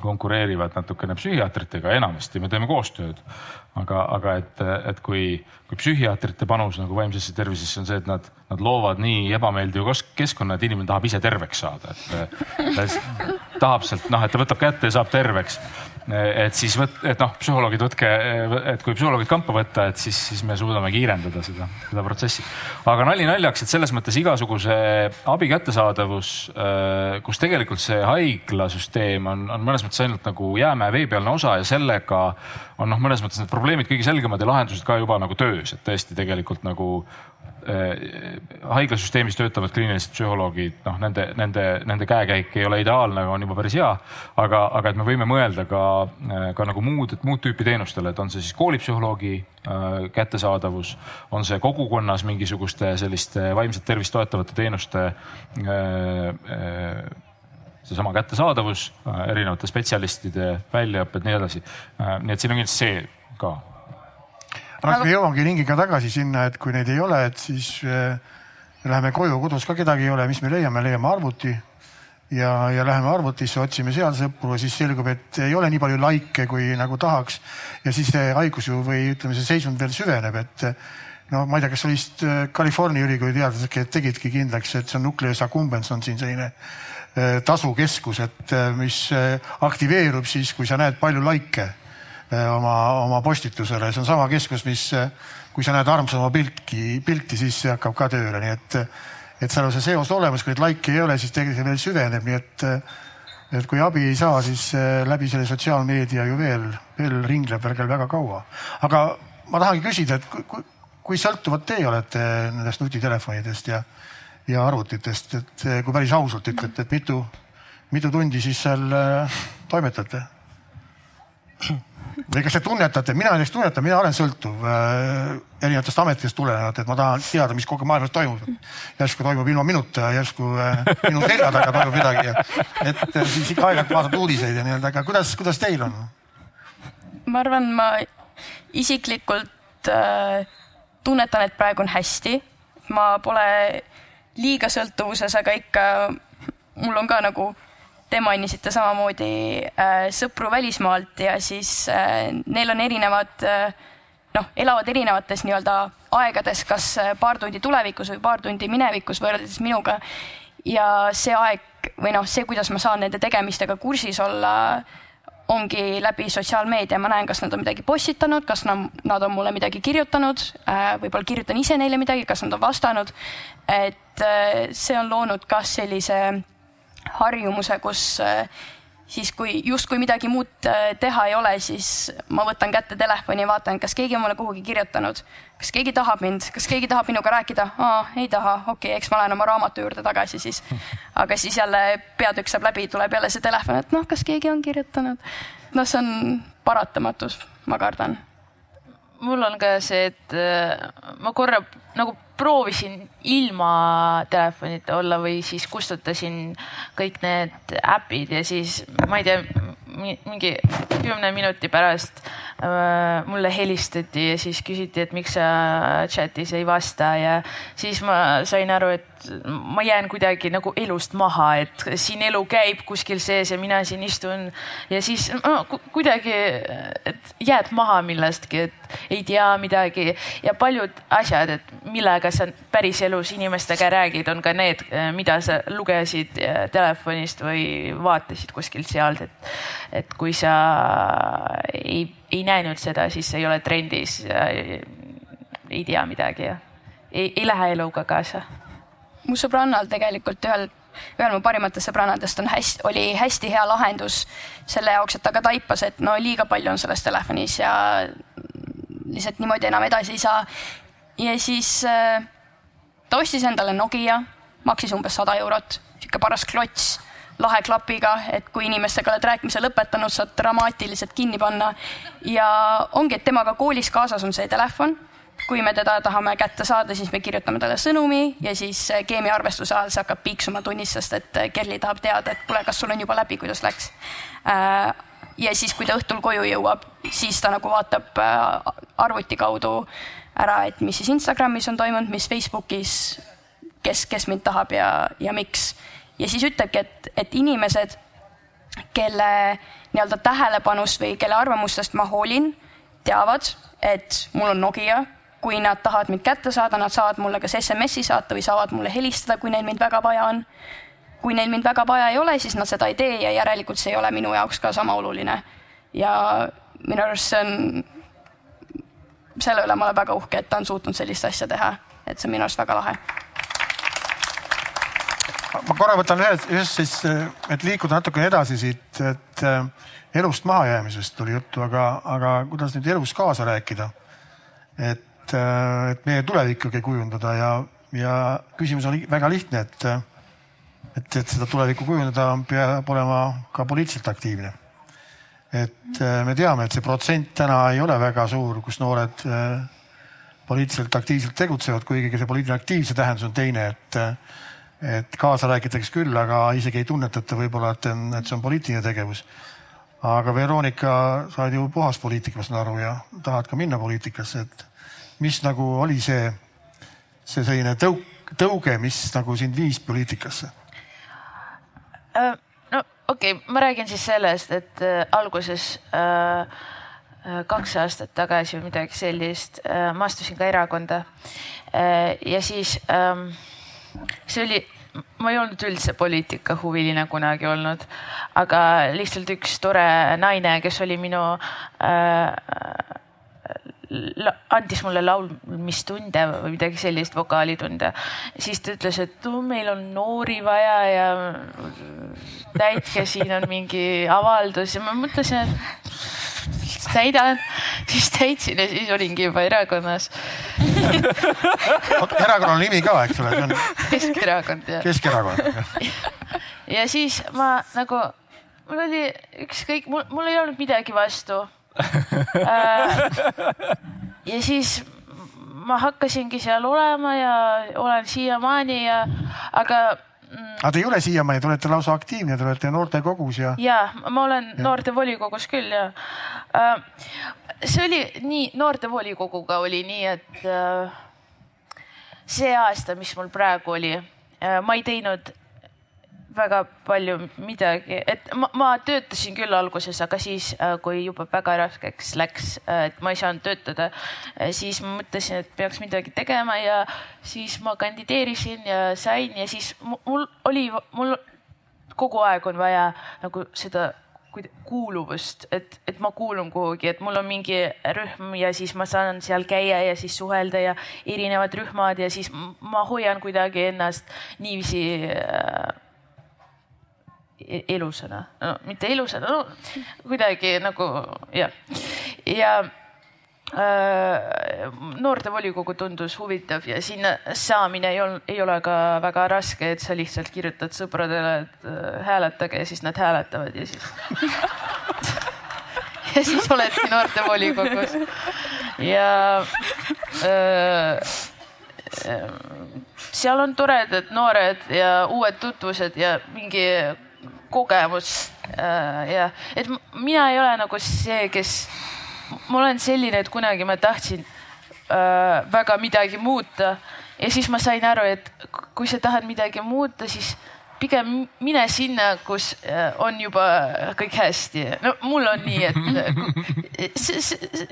konkureerivad natukene psühhiaatritega, enamasti me teeme koostööd. aga, aga et, et kui, kui psühhiaatrite panus nagu vaimsesse tervisesse on see, et nad, nad loovad nii ebameeldiva keskkonna, et inimene tahab ise terveks saada, et ta tahab sealt noh, et ta võtab kätte ja saab terveks et siis võt-, et noh, psühholoogid võtke, et kui psühholoogid kampa võtta, et siis, siis me suudame kiirendada seda, seda protsessi. aga nali naljaks, et selles mõttes igasuguse abi kättesaadavus, äh, kus tegelikult see haiglasüsteem on, on mõnes mõttes ainult nagu jäämäe veepealne osa ja sellega on noh, mõnes mõttes need probleemid kõige selgemad ja lahendused ka juba nagu töös, et tõesti tegelikult nagu haiglasüsteemis töötavad kliinilised psühholoogid, noh, nende, nende, nende käekäik ei ole ideaalne, on juba päris hea. aga, aga et me võime mõelda ka, äh, ka nagu muud, muud tüüpi teenustele, et on see siis koolipsühholoogi äh, kättesaadavus, on see kogukonnas mingisuguste selliste vaimset tervist toetavate teenuste seesama kättesaadavus, erinevate spetsialistide väljaõpped, nii edasi. nii et siin on kindlasti see ka aga me jõuamegi ringiga tagasi sinna, et kui neid ei ole, et siis äh, me läheme koju, kodus ka kedagi ei ole, mis me leiame, leiame arvuti. Ja, ja läheme arvutisse, otsime seal sõpru ja siis selgub, et ei ole nii palju likee, kui nagu tahaks. ja siis see haigus ju või ütleme, see seisund veel süveneb, et no ma ei tea, kas oli vist äh, California ülikooli teadlased, tegidki kindlaks, et see on nucleus accumbens on siin selline äh, tasukeskus, et mis aktiveerub siis, kui sa näed palju likee oma, oma postitusele, see on sama keskus, mis, kui sa näed armsama pilti, pilti, siis see hakkab ka tööle, nii et, et seal on see seos olemas, kui neid like'e ei ole, siis tegelikult veel süveneb, nii et et kui abi ei saa, siis läbi selle sotsiaalmeedia ju veel, veel ringleb veel väga kaua. aga ma tahangi küsida, et kui, kui, kui sõltuvad teie olete nendest nutitelefonidest ja, ja arvutitest, et kui päris ausalt ütlete, et mitu, mitu tundi siis seal äh, toimetate? Või kas te tunnetate, mina näiteks tunnetan, mina olen sõltuv äh, erinevatest ametitest tulenevalt, et ma tahan teada, mis kogu maailmas toimub. järsku toimub ilma minuta järsku äh, minu selja taga toimub midagi ja et äh, siis ikka aeg-ajalt vaatad uudiseid ja nii-öelda, aga kuidas, kuidas teil on? ma arvan, ma isiklikult äh, tunnetan, et praegu on hästi. ma pole liiga sõltuvuses, aga ikka mul on ka nagu te mainisite samamoodi äh, sõpru välismaalt ja siis äh, neil on erinevad äh, noh, elavad erinevates nii-öelda aegades, kas äh, paar tundi tulevikus või paar tundi minevikus võrreldes minuga. ja see aeg või noh, see, kuidas ma saan nende tegemistega kursis olla ongi läbi sotsiaalmeedia, ma näen, kas nad on midagi postitanud, kas nad, nad on mulle midagi kirjutanud, äh, võib-olla kirjutan ise neile midagi, kas nad on vastanud. et äh, see on loonud ka sellise harjumuse, kus äh, siis kui justkui midagi muud äh, teha ei ole, siis ma võtan kätte telefoni, vaatan, kas keegi on mulle kuhugi kirjutanud, kas keegi tahab mind, kas keegi tahab minuga rääkida, ei taha, okei okay,, eks ma lähen oma raamatu juurde tagasi siis. aga siis jälle peatükk saab läbi, tuleb jälle see telefon, et noh, kas keegi on kirjutanud. noh, see on paratamatus, ma kardan mul on ka see, et äh, ma korra nagu proovisin ilma telefonita olla või siis kustutasin kõik need äpid ja siis ma ei tea, mingi kümne minuti pärast äh, mulle helistati ja siis küsiti, et miks sa chat'is ei vasta ja siis ma sain aru, et ma jään kuidagi nagu elust maha, et siin elu käib kuskil sees ja mina siin istun ja siis no, kuidagi, et jääd maha millestki, et ei tea midagi. Ja paljud asjad, et millega sa päriselus inimestega räägid, on ka need, mida sa lugesid telefonist või vaatasid kuskilt sealt, et, et kui sa ei, ei näinud seda, siis ei ole trendis, ei tea midagi ja ei, ei lähe eluga kaasa mu sõbrannal tegelikult ühel, ühel mu parimatest sõbrannadest on hästi, oli hästi hea lahendus selle jaoks, et ta ka taipas, et no liiga palju on selles telefonis ja lihtsalt niimoodi enam edasi ei saa. ja siis äh, ta ostis endale Nokia, maksis umbes sada eurot, sihuke paras klots lahe klapiga, et kui inimestega oled rääkimise lõpetanud, saad dramaatiliselt kinni panna. ja ongi, et temaga koolis kaasas on see telefon kui me teda tahame kätte saada, siis me kirjutame talle sõnumi ja siis äh, keemiaarvestuse ajal see hakkab piiksuma tunnis, sest et äh, Kerli tahab teada, et kuule, kas sul on juba läbi, kuidas läks. Äh, ja siis, kui ta õhtul koju jõuab, siis ta nagu vaatab arvuti kaudu ära, et mis siis Instagramis on toimunud, mis Facebookis, kes, kes mind tahab ja, ja miks. ja siis ütlebki, et, et inimesed, kelle nii-öelda tähelepanust või kelle arvamustest ma hoolin, teavad, et mul on Nokia kui nad tahavad mind kätte saada, nad saavad mulle kas SMS-i saata või saavad mulle helistada, kui neil mind väga vaja on. kui neil mind väga vaja ei ole, siis nad seda ei tee ja järelikult see ei ole minu jaoks ka sama oluline. ja minu arust see on, selle üle ma olen väga uhke, et ta on suutnud sellist asja teha, et see on minu arust väga lahe ma korra võtan ühest, ühest siis, et liikuda natukene edasi siit, et äh, elust mahajäämisest tuli juttu, aga, aga kuidas nüüd elus kaasa rääkida? et et, äh, et meie tulevikku kujundada ja, ja küsimus on väga lihtne, et, et, et seda tulevikku kujundada peab olema ka poliitiliselt aktiivne. et äh, me teame, et see protsent täna ei ole väga suur, kus noored äh, poliitiliselt aktiivselt tegutsevad, kuigi see poliitiline aktiivse tähendus on teine, et, et kaasa räägitakse küll, aga isegi ei tunnetata võib-olla, et, et see on poliitiline tegevus aga Veronika, sa oled ju puhas poliitik, ma saan aru ja tahad ka minna poliitikasse, et mis nagu oli see, see selline tõuk, tõuge, mis nagu sind viis poliitikasse? Äh, no okei okay,, ma räägin siis sellest, et äh, alguses äh, kaks aastat tagasi või midagi sellist, ma astusin ka erakonda. ja siis ähm, see oli, ma ei olnud üldse poliitikahuviline kunagi olnud, aga lihtsalt üks tore naine, kes oli minu äh, andis mulle laulmistunde või midagi sellist, vokaalitunde. siis ta ütles, et meil on noori vaja ja täitke, siin on mingi avaldus ja ma mõtlesin, et täidan, siis täitsin ja siis olingi juba erakonnas erakonna nimi ka, eks ole, see on. Keskerakond jah. Keskerakond. ja siis ma nagu, mul oli ükskõik, mul, ei olnud midagi vastu ja siis ma hakkasingi seal olema ja olen siiamaani ja, aga mm, aga te ei ole siiamaani, te olete lausa aktiivne, te olete noortekogus ja. ja ma olen ja. noortevolikogus küll ja äh, see oli nii, noortevolikoguga oli nii, et äh, see aasta, mis mul praegu oli, ma ei teinud väga palju midagi, et ma, ma töötasin küll alguses, aga siis, äh, kui juba väga raskeks läks, äh, et ma ei saanud töötada, äh, siis ma mõtlesin, et peaks midagi tegema ja siis ma kandideerisin ja sain ja siis mul oli, mul kogu aeg on vaja nagu seda kuuluvust, et, et ma kuulun kuhugi, et mul on mingi rühm ja siis ma saan seal käia ja siis suhelda ja erinevad rühmad ja siis ma hoian kuidagi ennast niiviisi äh, elusana, no mitte elusana, no kuidagi nagu jah. ja äh, noortevolikogu tundus huvitav ja sinna saamine ei olnud, ei ole ka väga raske, et sa lihtsalt kirjutad sõpradele, et äh, hääletage ja siis nad hääletavad ja siis ja siis oledki noortevolikogus ja äh, seal on toredad noored ja uued tutvused ja mingi kogemus äh, ja et mina ei ole nagu see, kes, ma olen selline, et kunagi ma tahtsin äh, väga midagi muuta ja siis ma sain aru, et kui sa tahad midagi muuta, siis pigem mine sinna, kus äh, on juba kõik hästi. no mul on nii, et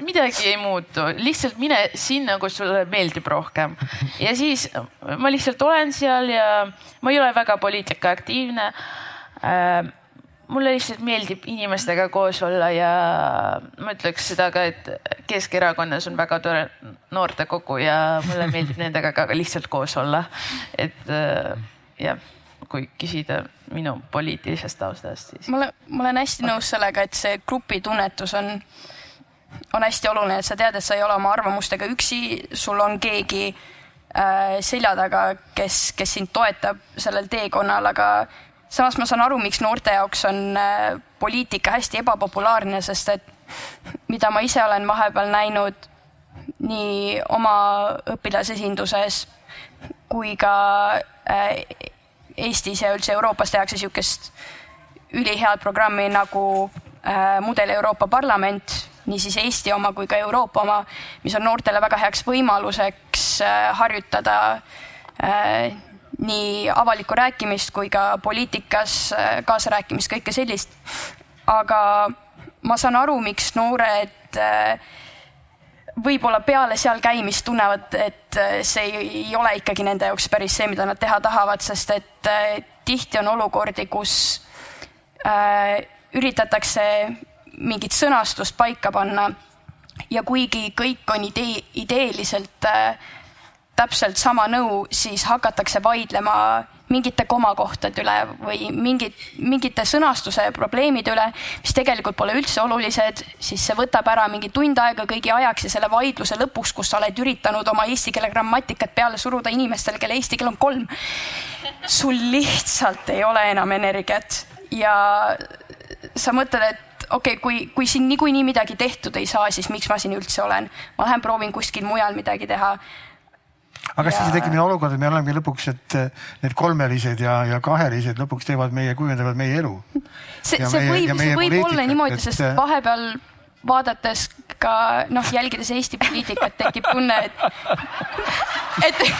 midagi ei muutu, lihtsalt mine sinna, kus sulle meeldib rohkem. ja siis ma lihtsalt olen seal ja ma ei ole väga poliitikaaktiivne mulle lihtsalt meeldib inimestega koos olla ja ma ütleks seda ka, et Keskerakonnas on väga tore noortekogu ja mulle meeldib nendega ka lihtsalt koos olla. et äh, jah, kui küsida minu poliitilisest taustast, siis. ma olen, ma olen hästi nõus sellega, et see grupitunnetus on, on hästi oluline, et sa tead, et sa ei ole oma arvamustega üksi, sul on keegi äh, selja taga, kes, kes sind toetab sellel teekonnal, aga samas ma saan aru, miks noorte jaoks on äh, poliitika hästi ebapopulaarne, sest et mida ma ise olen vahepeal näinud nii oma õpilasesinduses kui ka äh, Eestis ja üldse Euroopas tehakse niisugust ülihead programmi nagu äh, Mudel Euroopa Parlament, niisiis Eesti oma kui ka Euroopa oma, mis on noortele väga heaks võimaluseks harjutada nii avalikku rääkimist kui ka poliitikas äh, kaasarääkimist, kõike sellist. aga ma saan aru, miks noored äh, võib-olla peale seal käimist tunnevad, et äh, see ei ole ikkagi nende jaoks päris see, mida nad teha tahavad, sest et tihti on olukordi, kus üritatakse mingit sõnastust paika panna ja kuigi kõik on idee, ideeliselt äh, täpselt sama nõu, siis hakatakse vaidlema mingite komakohtade üle või mingit, mingite sõnastuse probleemide üle, mis tegelikult pole üldse olulised, siis see võtab ära mingi tund aega kõigi ajaks ja selle vaidluse lõpuks, kus sa oled üritanud oma eesti keele grammatikat peale suruda inimestele, kelle eesti keel on kolm. sul lihtsalt ei ole enam energiat ja sa mõtled, et okei okay,, kui, kui siin niikuinii midagi tehtud ei saa, siis miks ma siin üldse olen, ma lähen proovin kuskil mujal midagi teha aga ja... siis tekib olukord, et me olemegi lõpuks, et eh, need kolmelised ja, ja kahelised lõpuks teevad meie, kujundavad meie elu. see, see võib, see võib olla niimoodi, sest et... vahepeal vaadates ka noh, jälgides Eesti poliitikat, tekib tunne, et, et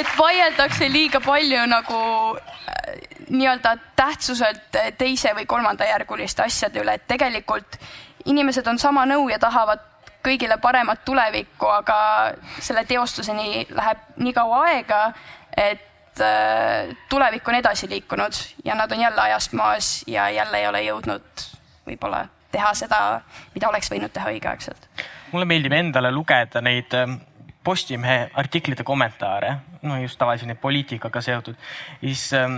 et vaieldakse liiga palju nagu nii-öelda tähtsuselt teise või kolmandajärguliste asjade üle, et tegelikult inimesed on sama nõu ja tahavad kõigile paremat tulevikku, aga selle teostuseni läheb nii kaua aega, et äh, tulevik on edasi liikunud ja nad on jälle ajast maas ja jälle ei ole jõudnud võib-olla teha seda, mida oleks võinud teha õigeaegselt. mulle meeldib endale lugeda neid ähm, Postimehe artiklite kommentaare, no just tavaliselt neid poliitikaga seotud, siis ähm,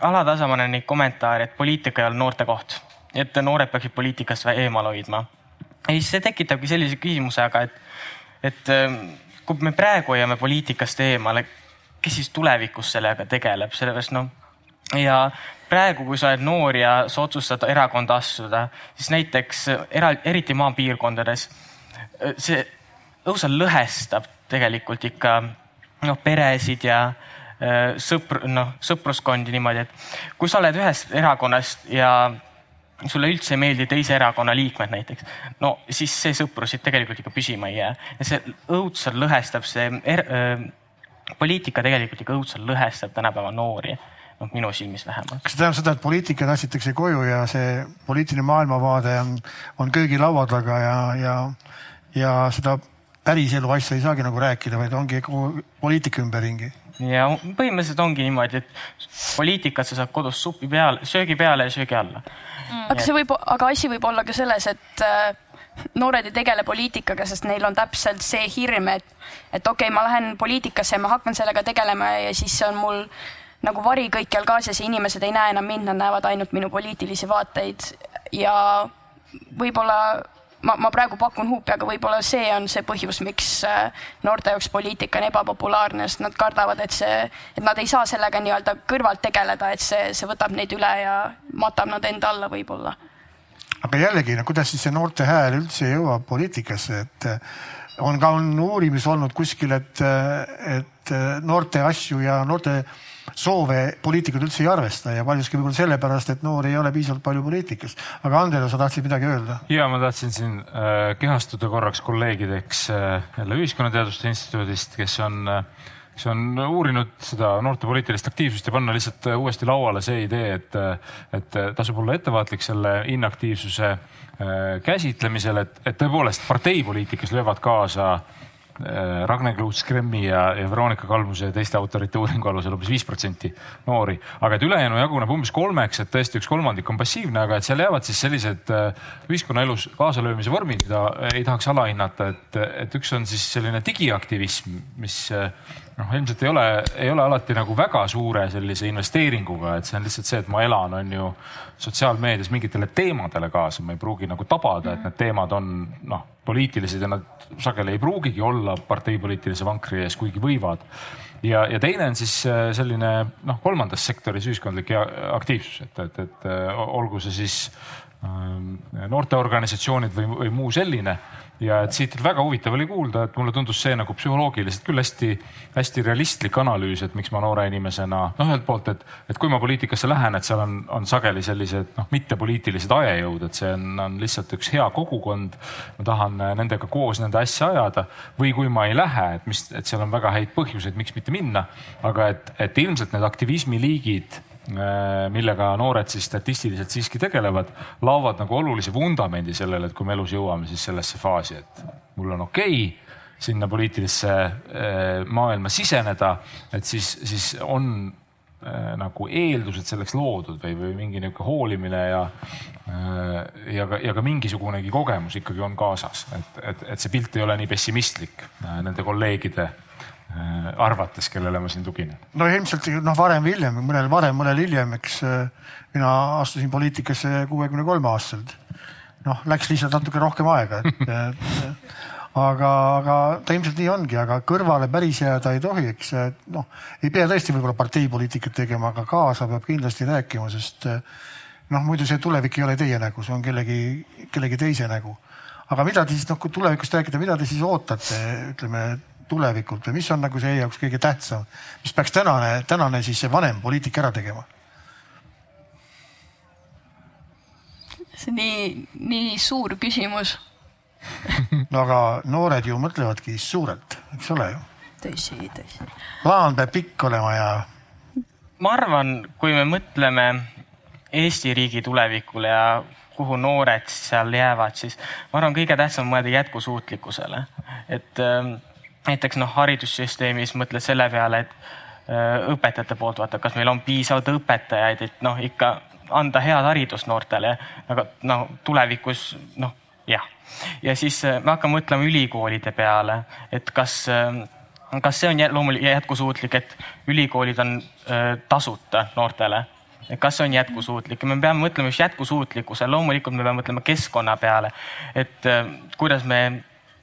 alatasa ma näen neid kommentaare, et poliitika ei ole noorte koht, et noored peaksid poliitikast eemal hoidma ja siis see tekitabki sellise küsimuse, aga et, et ähm, kui me praegu hoiame poliitikast eemale, kes siis tulevikus sellega tegeleb, sellepärast noh ja praegu, kui sa oled noor ja sa otsustad erakonda astuda, siis näiteks era, eriti maapiirkondades see õudselt lõhestab tegelikult ikka noh, peresid ja äh, sõpr-, noh, sõpruskondi niimoodi, et kui sa oled ühest erakonnast ja sulle üldse ei meeldi teise erakonna liikmed näiteks, no siis see sõprus siit tegelikult ikka püsima ei jää ja see õudselt lõhestab see er, poliitika tegelikult ikka õudselt lõhestab tänapäeva noori noh, minu silmis vähemalt. kas see tähendab seda, et poliitika tassitakse koju ja see poliitiline maailmavaade on, on köögilaua taga ja, ja, ja seda päriselu asja ei saagi nagu rääkida, vaid ongi poliitika ümberringi ja põhimõtteliselt ongi niimoodi, et poliitikat sa saad kodus supi peale, söögi peale ja söögi alla. Mm.. aga see võib, aga asi võib olla ka selles, et äh, noored ei tegele poliitikaga, sest neil on täpselt see hirm, et, et okei okay,, ma lähen poliitikasse ja ma hakkan sellega tegelema ja siis on mul nagu vari kõikjal kaasas ja inimesed ei näe enam mind, nad näevad ainult minu poliitilisi vaateid. Ja võib-olla ma, ma praegu pakun huupi, aga võib-olla see on see põhjus, miks äh, noorte jaoks poliitika on ebapopulaarne, sest nad kardavad, et see, et nad ei saa sellega nii-öelda kõrvalt tegeleda, et see, see võtab neid üle ja matab nad enda alla võib-olla. aga jällegi, no kuidas siis see noorte hääl üldse jõuab poliitikasse, et äh, on ka, on uurimus olnud kuskil, et, äh, et noorte asju ja noorte soove poliitikud üldse ei arvesta ja paljuski võib-olla sellepärast, et noor ei ole piisavalt palju poliitikas. aga Andero, sa tahtsid midagi öelda? ja ma tahtsin siin äh, kehastuda korraks kolleegideks äh, jälle Ühiskonnateaduste Instituudist, kes on äh, kes on uurinud seda noorte poliitilist aktiivsust ja panna lihtsalt äh, uuesti lauale see idee, et, äh, et äh, tasub olla ettevaatlik selle inaktiivsuse käsitlemisel, et, et tõepoolest parteipoliitikas löövad kaasa Ragne Kluut-Skremmi ja, ja Veronika Kalmuse ja teiste autorite uuringu alusel umbes viis protsenti noori. aga et ülejäänu jaguneb umbes kolmeks, et tõesti üks kolmandik on passiivne, aga et seal jäävad siis sellised äh, ühiskonnaelus kaasalöömise vormid, mida ei tahaks alahinnata, et, et üks on siis selline digiaktivism, mis äh, noh, ilmselt ei ole, ei ole alati nagu väga suure sellise investeeringuga, et see on lihtsalt see, et ma elan, on ju sotsiaalmeedias mingitele teemadele kaasa, ma ei pruugi nagu tabada, et need teemad on noh, poliitilised ja nad sageli ei pruugigi olla parteipoliitilise vankri ees, kuigi võivad. ja, ja teine on siis äh, selline noh, kolmandas sektoris ühiskondlik aktiivsus, et, et, et äh, olgu see siis ähm, noorteorganisatsioonid või, või muu selline ja et siit väga huvitav oli kuulda, et mulle tundus see nagu psühholoogiliselt küll hästi-hästi realistlik analüüs, et miks ma noore inimesena noh, ühelt poolt, et, et kui ma poliitikasse lähen, et seal on, on sageli sellised noh, mittepoliitilised ajajõud, et see on, on lihtsalt üks hea kogukond. ma tahan nendega koos nende asja ajada või kui ma ei lähe, et mis, et seal on väga häid põhjuseid, miks mitte minna, aga et, et ilmselt need aktivismi liigid Äh, millega noored siis statistiliselt siiski tegelevad, laovad nagu olulise vundamendi sellele, et kui me elus jõuame siis sellesse faasi, et mul on okei okay, sinna poliitilisse äh, maailma siseneda, et siis, siis on äh, nagu eeldused selleks loodud või, või mingi niisugune hoolimine ja ja ka, ja ka mingisugunegi kogemus ikkagi on kaasas, et, et, et see pilt ei ole nii pessimistlik nende kolleegide Äh, arvates, kellele ma siin tuginen? no ilmselt noh, varem või hiljem, mõnel varem, mõnel hiljem, eks äh, mina astusin poliitikasse kuuekümne kolme aastaselt. noh, läks lihtsalt natuke rohkem aega, et, et aga, aga ta ilmselt nii ongi, aga kõrvale päris jääda ei tohi, eks noh, ei pea tõesti võib-olla parteipoliitikat tegema, aga kaasa peab kindlasti rääkima, sest noh, muidu see tulevik ei ole teie nägu, see on kellegi, kellegi teise nägu. aga mida te siis noh, kui tulevikust rääkida, mida te siis ootate, ütleme tulevikult või mis on nagu teie jaoks kõige tähtsam, mis peaks tänane, tänane siis see vanem poliitik ära tegema? see on nii, nii suur küsimus no aga noored ju mõtlevadki suurelt, eks ole ju? tõsi, tõsi. plaan peab pikk olema ja ma arvan, kui me mõtleme Eesti riigi tulevikule ja kuhu noored seal jäävad, siis ma arvan, kõige tähtsam on mõelda jätkusuutlikkusele. et äh, näiteks noh, haridussüsteemis mõtled selle peale, et äh, õpetajate poolt vaata, kas meil on piisavalt õpetajaid, et noh, ikka anda head haridust noortele, aga no tulevikus noh, jah. ja siis äh, me hakkame mõtlema ülikoolide peale, et kas äh, kas see on loomulikult jätkusuutlik, et ülikoolid on tasuta noortele? kas see on jätkusuutlik ja me peame mõtlema just jätkusuutlikkusele, loomulikult me peame mõtlema keskkonna peale, et kuidas me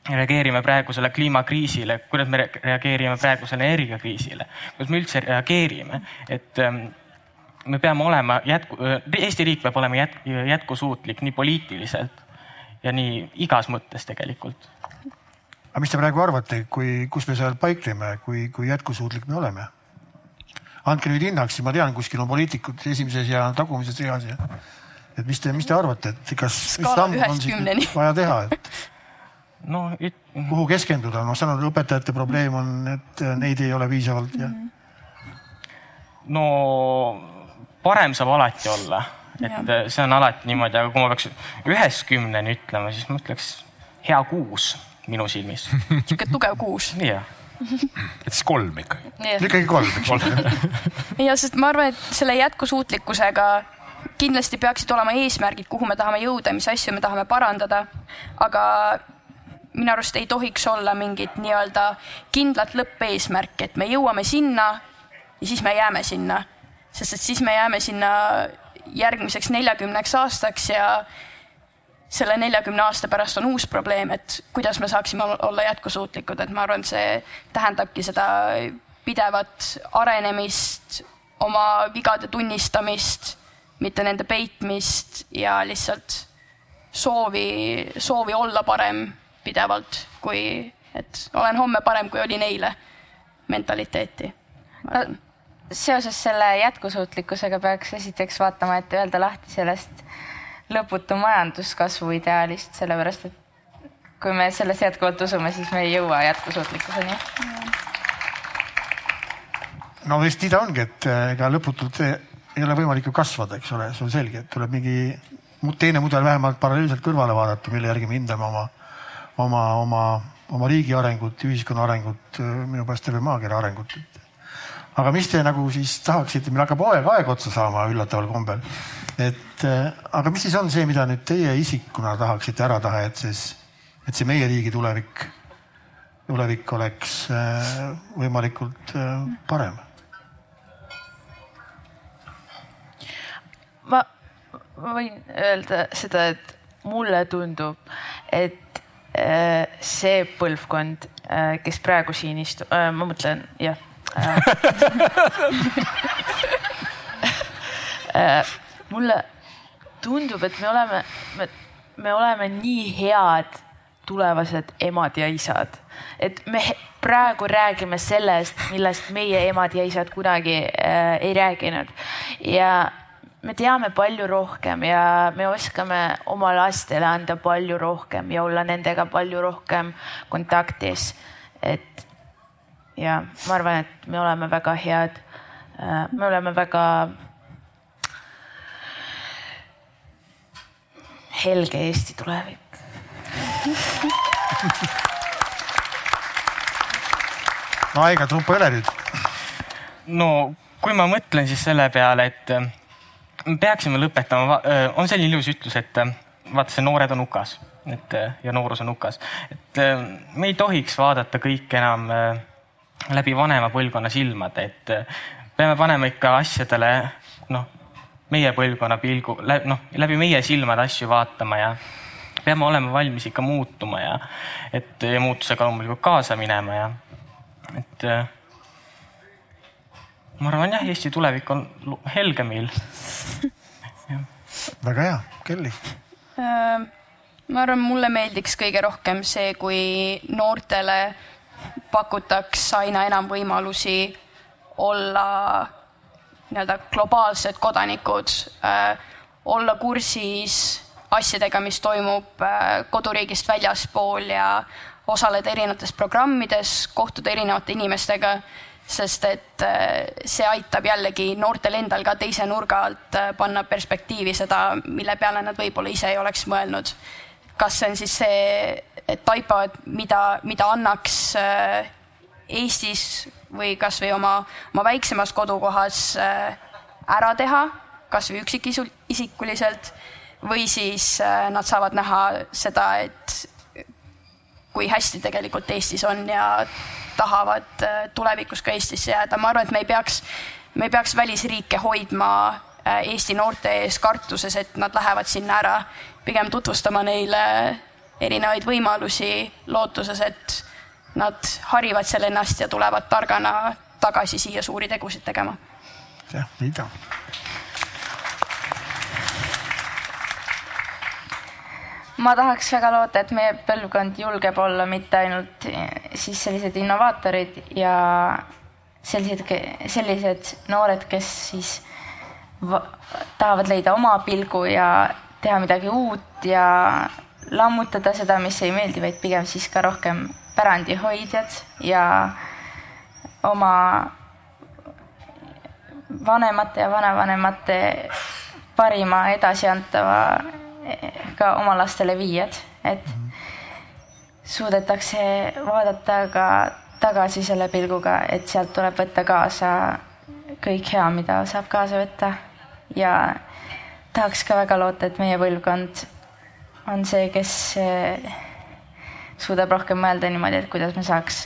reageerime praegusele kliimakriisile, kuidas me reageerime praegusele energiakriisile, kuidas me üldse reageerime, et ähm, me peame olema jätku, äh, Eesti riik peab olema jätk, jätkusuutlik nii poliitiliselt ja nii igas mõttes tegelikult aga mis te praegu arvate, kui, kus me seal paikneme, kui, kui jätkusuutlik me oleme? andke nüüd hinnang, siis ma tean, kuskil on poliitikud esimeses ja tagumises reas ja et mis te, mis te arvate, et kas, samm on siis vaja teha, et no it... kuhu keskenduda, ma saan aru, õpetajate probleem on, et neid ei ole piisavalt ja. no parem saab alati olla, et ja. see on alati niimoodi, aga kui ma peaks ühest kümneni ütlema, siis ma ütleks hea kuus minu silmis. sihuke tugev kuus. jah et siis kolm ikkagi. ikkagi kolm, eks ole. ja sest ma arvan, et selle jätkusuutlikkusega kindlasti peaksid olema eesmärgid, kuhu me tahame jõuda, mis asju me tahame parandada. aga minu arust ei tohiks olla mingit nii-öelda kindlat lõppeesmärki, et me jõuame sinna ja siis me jääme sinna. sest et siis me jääme sinna järgmiseks neljakümneks aastaks ja selle neljakümne aasta pärast on uus probleem, et kuidas me saaksime olla jätkusuutlikud, et ma arvan, see tähendabki seda pidevat arenemist, oma vigade tunnistamist, mitte nende peitmist ja lihtsalt soovi, soovi olla parem pidevalt, kui et olen homme parem, kui olin eile mentaliteeti. seoses selle jätkusuutlikkusega peaks esiteks vaatama, et öelda lahti sellest lõputu majanduskasvu ideaalist, sellepärast et kui me selles jätkuvalt usume, siis me ei jõua jätkusuutlikkuseni. no vist nii ta ongi, et eh, ega lõputult ei ole võimalik ju kasvada, eks ole, see on selge, et tuleb mingi teine mudel vähemalt paralleelselt kõrvale vaadata, mille järgi me hindame oma, oma, oma, oma riigi arengut, ühiskonna arengut, minu pärast terve maakera arengut. aga mis te nagu siis tahaksite, meil hakkab aeg, aeg otsa saama üllataval kombel et äh, aga mis siis on see, mida nüüd teie isikuna tahaksite ära taha, et siis, et see meie riigi tulevik, tulevik oleks äh, võimalikult äh, parem? ma, ma võin öelda seda, et mulle tundub, et see põlvkond, kes praegu siin istub, ma mõtlen jah mulle tundub, et me oleme, me, me oleme nii head tulevased emad ja isad, et me praegu räägime sellest, millest meie emad ja isad kunagi äh, ei rääkinud. Ja me teame palju rohkem ja me oskame oma lastele anda palju rohkem ja olla nendega palju rohkem kontaktis. et ja ma arvan, et me oleme väga head, äh, me oleme väga helge Eesti tulevik. no aega tuppa ei ole nüüd. no kui ma mõtlen siis selle peale, et me peaksime lõpetama, on selline ilus ütlus, et vaata, see noored on hukas, et ja noorus on hukas, et me ei tohiks vaadata kõike enam läbi vanema põlvkonna silmade, et peame panema ikka asjadele noh meie põlvkonna pilgu, noh, läbi meie silmade asju vaatama ja peame olema valmis ikka muutuma ja et ja muutusega loomulikult kaasa minema ja et ma arvan jah, Eesti tulevik on helge meil. Väga hea, Kelly? Äh,. ma arvan, mulle meeldiks kõige rohkem see, kui noortele pakutaks aina enam võimalusi olla nii-öelda globaalsed kodanikud äh,, olla kursis asjadega, mis toimub äh, koduriigist väljaspool ja osaleda erinevates programmides, kohtuda erinevate inimestega, sest et see aitab jällegi noortel endal ka teise nurga alt panna perspektiivi seda, mille peale nad võib-olla ise ei oleks mõelnud. kas see on siis see, et taipavad, mida, mida annaks Eestis või kasvõi oma, oma väiksemas kodukohas ära teha, kasvõi üksikisikuliselt või siis äh, nad saavad näha seda, et kui hästi tegelikult Eestis on ja tahavad äh, tulevikus ka Eestisse jääda. ma arvan, et me ei peaks, me ei peaks välisriike hoidma äh, Eesti noorte ees kartuses, et nad lähevad sinna ära, pigem tutvustama neile erinevaid võimalusi lootuses, et nad harivad seal ennast ja tulevad targana tagasi siia suuri tegusid tegema. jah, nii ma tahaks väga loota, et meie põlvkond julgeb olla mitte ainult eh, siis sellised innovaatorid ja sellised, sellised noored, kes siis tahavad leida oma pilgu ja teha midagi uut ja lammutada seda, mis ei meeldi, vaid pigem siis ka rohkem pärandihoidjad ja oma vanemate ja vanavanemate parima edasiantava ka oma lastele viiad, et suudetakse vaadata ka tagasi selle pilguga, et sealt tuleb võtta kaasa kõik hea, mida saab kaasa võtta. Ja tahaks ka väga loota, et meie põlvkond on see, kes eh, suudab rohkem mõelda niimoodi, et kuidas me saaks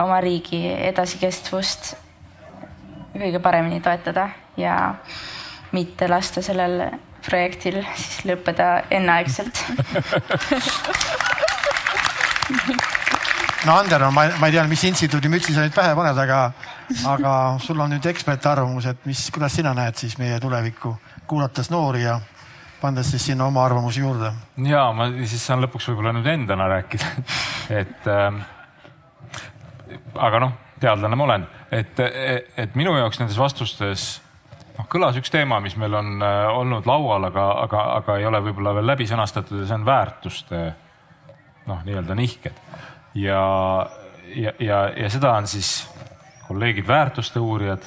oma riigi edasikestvust kõige paremini toetada ja mitte lasta sellel projektil siis lõppeda enneaegselt no Ander, ma, ma ei tea, mis instituudi mütsi sa nüüd pähe paned, aga, aga sul on nüüd ekspertarvamus, et mis, kuidas sina näed siis meie tulevikku, kuulates noori ja pandes siis sinna oma arvamusi juurde? ja ma siis saan lõpuks võib-olla nüüd endana rääkida, et äh, aga noh, teadlane ma olen, et, et minu jaoks nendes vastustes noh, kõlas üks teema, mis meil on äh, olnud laual, aga, aga, aga ei ole võib-olla veel läbi sõnastatud ja see on väärtuste noh, nii-öelda nihked. ja, ja, ja, ja seda on siis kolleegid väärtuste uurijad,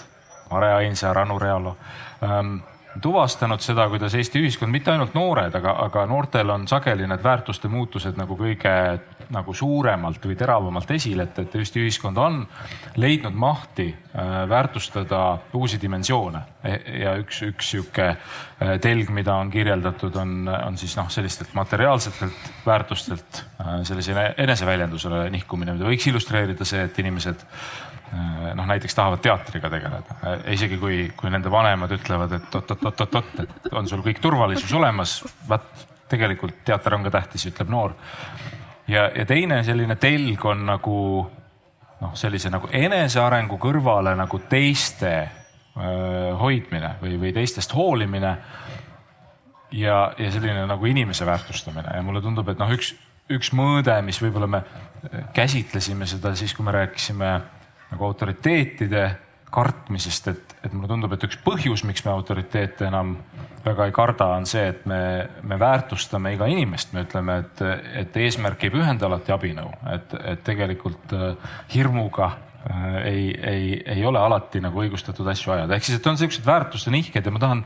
Mare Ainsaar, Anu Realo ähm, tuvastanud seda, kuidas Eesti ühiskond, mitte ainult noored, aga, aga noortel on sageli need väärtuste muutused nagu kõige nagu suuremalt või teravamalt esile, et, et Eesti ühiskond on leidnud mahti äh, väärtustada uusi dimensioone. E, ja üks, üks sihuke äh, telg, mida on kirjeldatud, on, on siis noh, sellistelt materiaalsetelt väärtustelt äh, sellisele eneseväljendusele nihkumine, mida võiks illustreerida see, et inimesed noh, näiteks tahavad teatriga tegeleda, isegi kui, kui nende vanemad ütlevad, et oot-oot-oot-oot, et on sul kõik turvalisus olemas, vaat tegelikult teater on ka tähtis, ütleb noor ja, ja teine selline telg on nagu noh, sellise nagu enesearengu kõrvale nagu teiste öö, hoidmine või, või teistest hoolimine. ja, ja selline nagu inimese väärtustamine ja mulle tundub, et noh, üks, üks mõõde, mis võib-olla me käsitlesime seda siis, kui me rääkisime nagu autoriteetide kartmisest, et, et mulle tundub, et üks põhjus, miks me autoriteete enam väga ei karda, on see, et me, me väärtustame iga inimest, me ütleme, et, et eesmärk ei pühenda alati abinõu, et, et tegelikult äh, hirmuga äh, ei, ei, ei ole alati nagu õigustatud asju ajada, ehk siis, et on siuksed väärtuste nihked ja ma tahan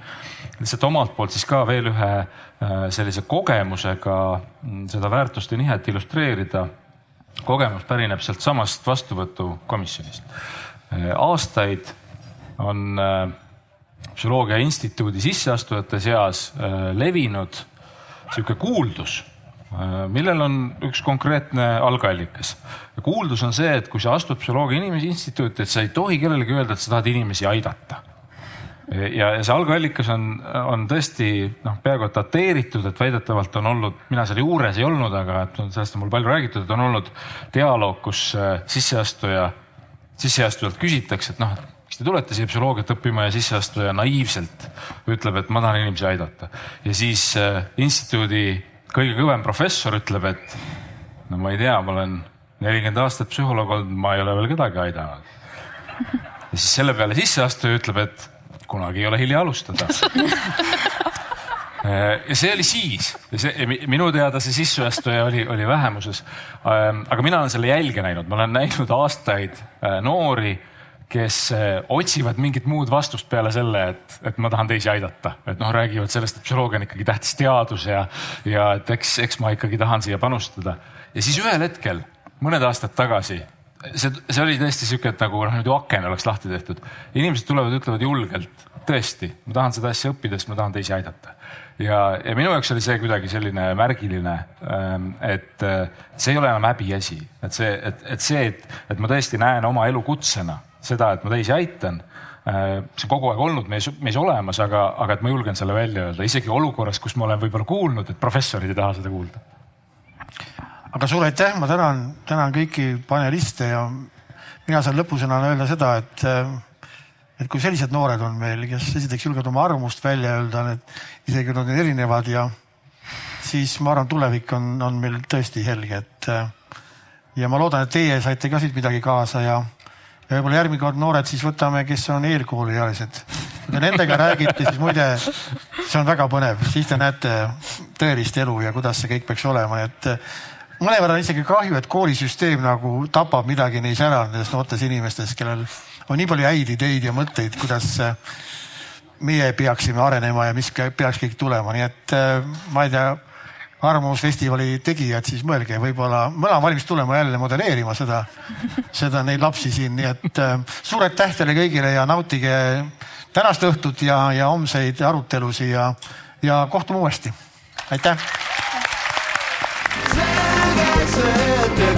lihtsalt omalt poolt siis ka veel ühe äh, sellise kogemusega mm, seda väärtuste nihet illustreerida. Kogemus pärineb sealtsamast vastuvõtukomisjonist aastaid on äh, psühholoogia instituudi sisseastujate seas äh, levinud sihuke kuuldus, äh, millel on üks konkreetne algallikas. kuuldus on see, et kui sa astud psühholoogia inimese instituuti, et sa ei tohi kellelegi öelda, et sa tahad inimesi aidata. Ja, ja see algallikas on, on tõesti noh, peaaegu et dateeritud, et väidetavalt on olnud, mina seal juures ei olnud, aga et sellest on mul palju räägitud, et on olnud dialoog, kus sisseastuja sisseastujalt küsitakse, et noh, miks te tulete siia psühholoogiat õppima ja sisseastuja naiivselt ütleb, et ma tahan inimesi aidata. ja siis äh, instituudi kõige kõvem professor ütleb, et no ma ei tea, ma olen nelikümmend aastat psühholoog olnud, ma ei ole veel kedagi aidanud. ja siis selle peale sisseastuja ütleb, et kunagi ei ole hilja alustada ja see oli siis, see minu teada see sisseastuja oli, oli vähemuses. Ähm, aga mina olen selle jälge näinud, ma olen näinud aastaid äh, noori, kes äh, otsivad mingit muud vastust peale selle, et, et ma tahan teisi aidata, et noh, räägivad sellest, et psühholoogia on ikkagi tähtis teadus ja, ja et eks, eks ma ikkagi tahan siia panustada. ja siis ühel hetkel, mõned aastad tagasi see, see oli tõesti sihuke, et nagu noh, nüüd aken oleks lahti tehtud. inimesed tulevad, ütlevad julgelt, tõesti, ma tahan seda asja õppida, sest ma tahan teisi aidata. ja, ja minu jaoks oli see kuidagi selline märgiline, ähm, et see ei ole enam häbiasi, et see, et, et see, et, et ma tõesti näen oma elu kutsena seda, et ma teisi aitan äh, see on kogu aeg olnud meis, meis olemas, aga, aga et ma julgen selle välja öelda, isegi olukorras, kus ma olen võib-olla kuulnud, et professorid ei taha seda kuulda aga suur aitäh, ma tänan, tänan kõiki paneliste ja mina saan lõpusõnana öelda seda, et, et kui sellised noored on meil, kes esiteks julgevad oma arvamust välja öelda, need isegi nad on erinevad ja siis ma arvan, tulevik on, on meil tõesti helge, et ja ma loodan, et teie saite ka siit midagi kaasa ja, ja võib-olla järgmine kord noored siis võtame, kes on eelkooliealised. kui te nendega räägite, siis muide, see on väga põnev, siis te näete tõelist elu ja kuidas see kõik peaks olema, et mõnevõrra on isegi kahju, et koolisüsteem nagu tapab midagi neis ära, nendes noortes inimestes, kellel on nii palju häid ideid ja mõtteid, kuidas äh, meie peaksime arenema ja mis peaks kõik tulema, nii et äh, ma ei tea, arvamusfestivali tegijad, siis mõelge, võib-olla ma olen valmis tulema jälle modelleerima seda, seda neid lapsi siin, nii et äh, suur aitäh teile kõigile ja nautige tänast õhtut ja, ja homseid arutelusid ja, ja kohtume uuesti. aitäh said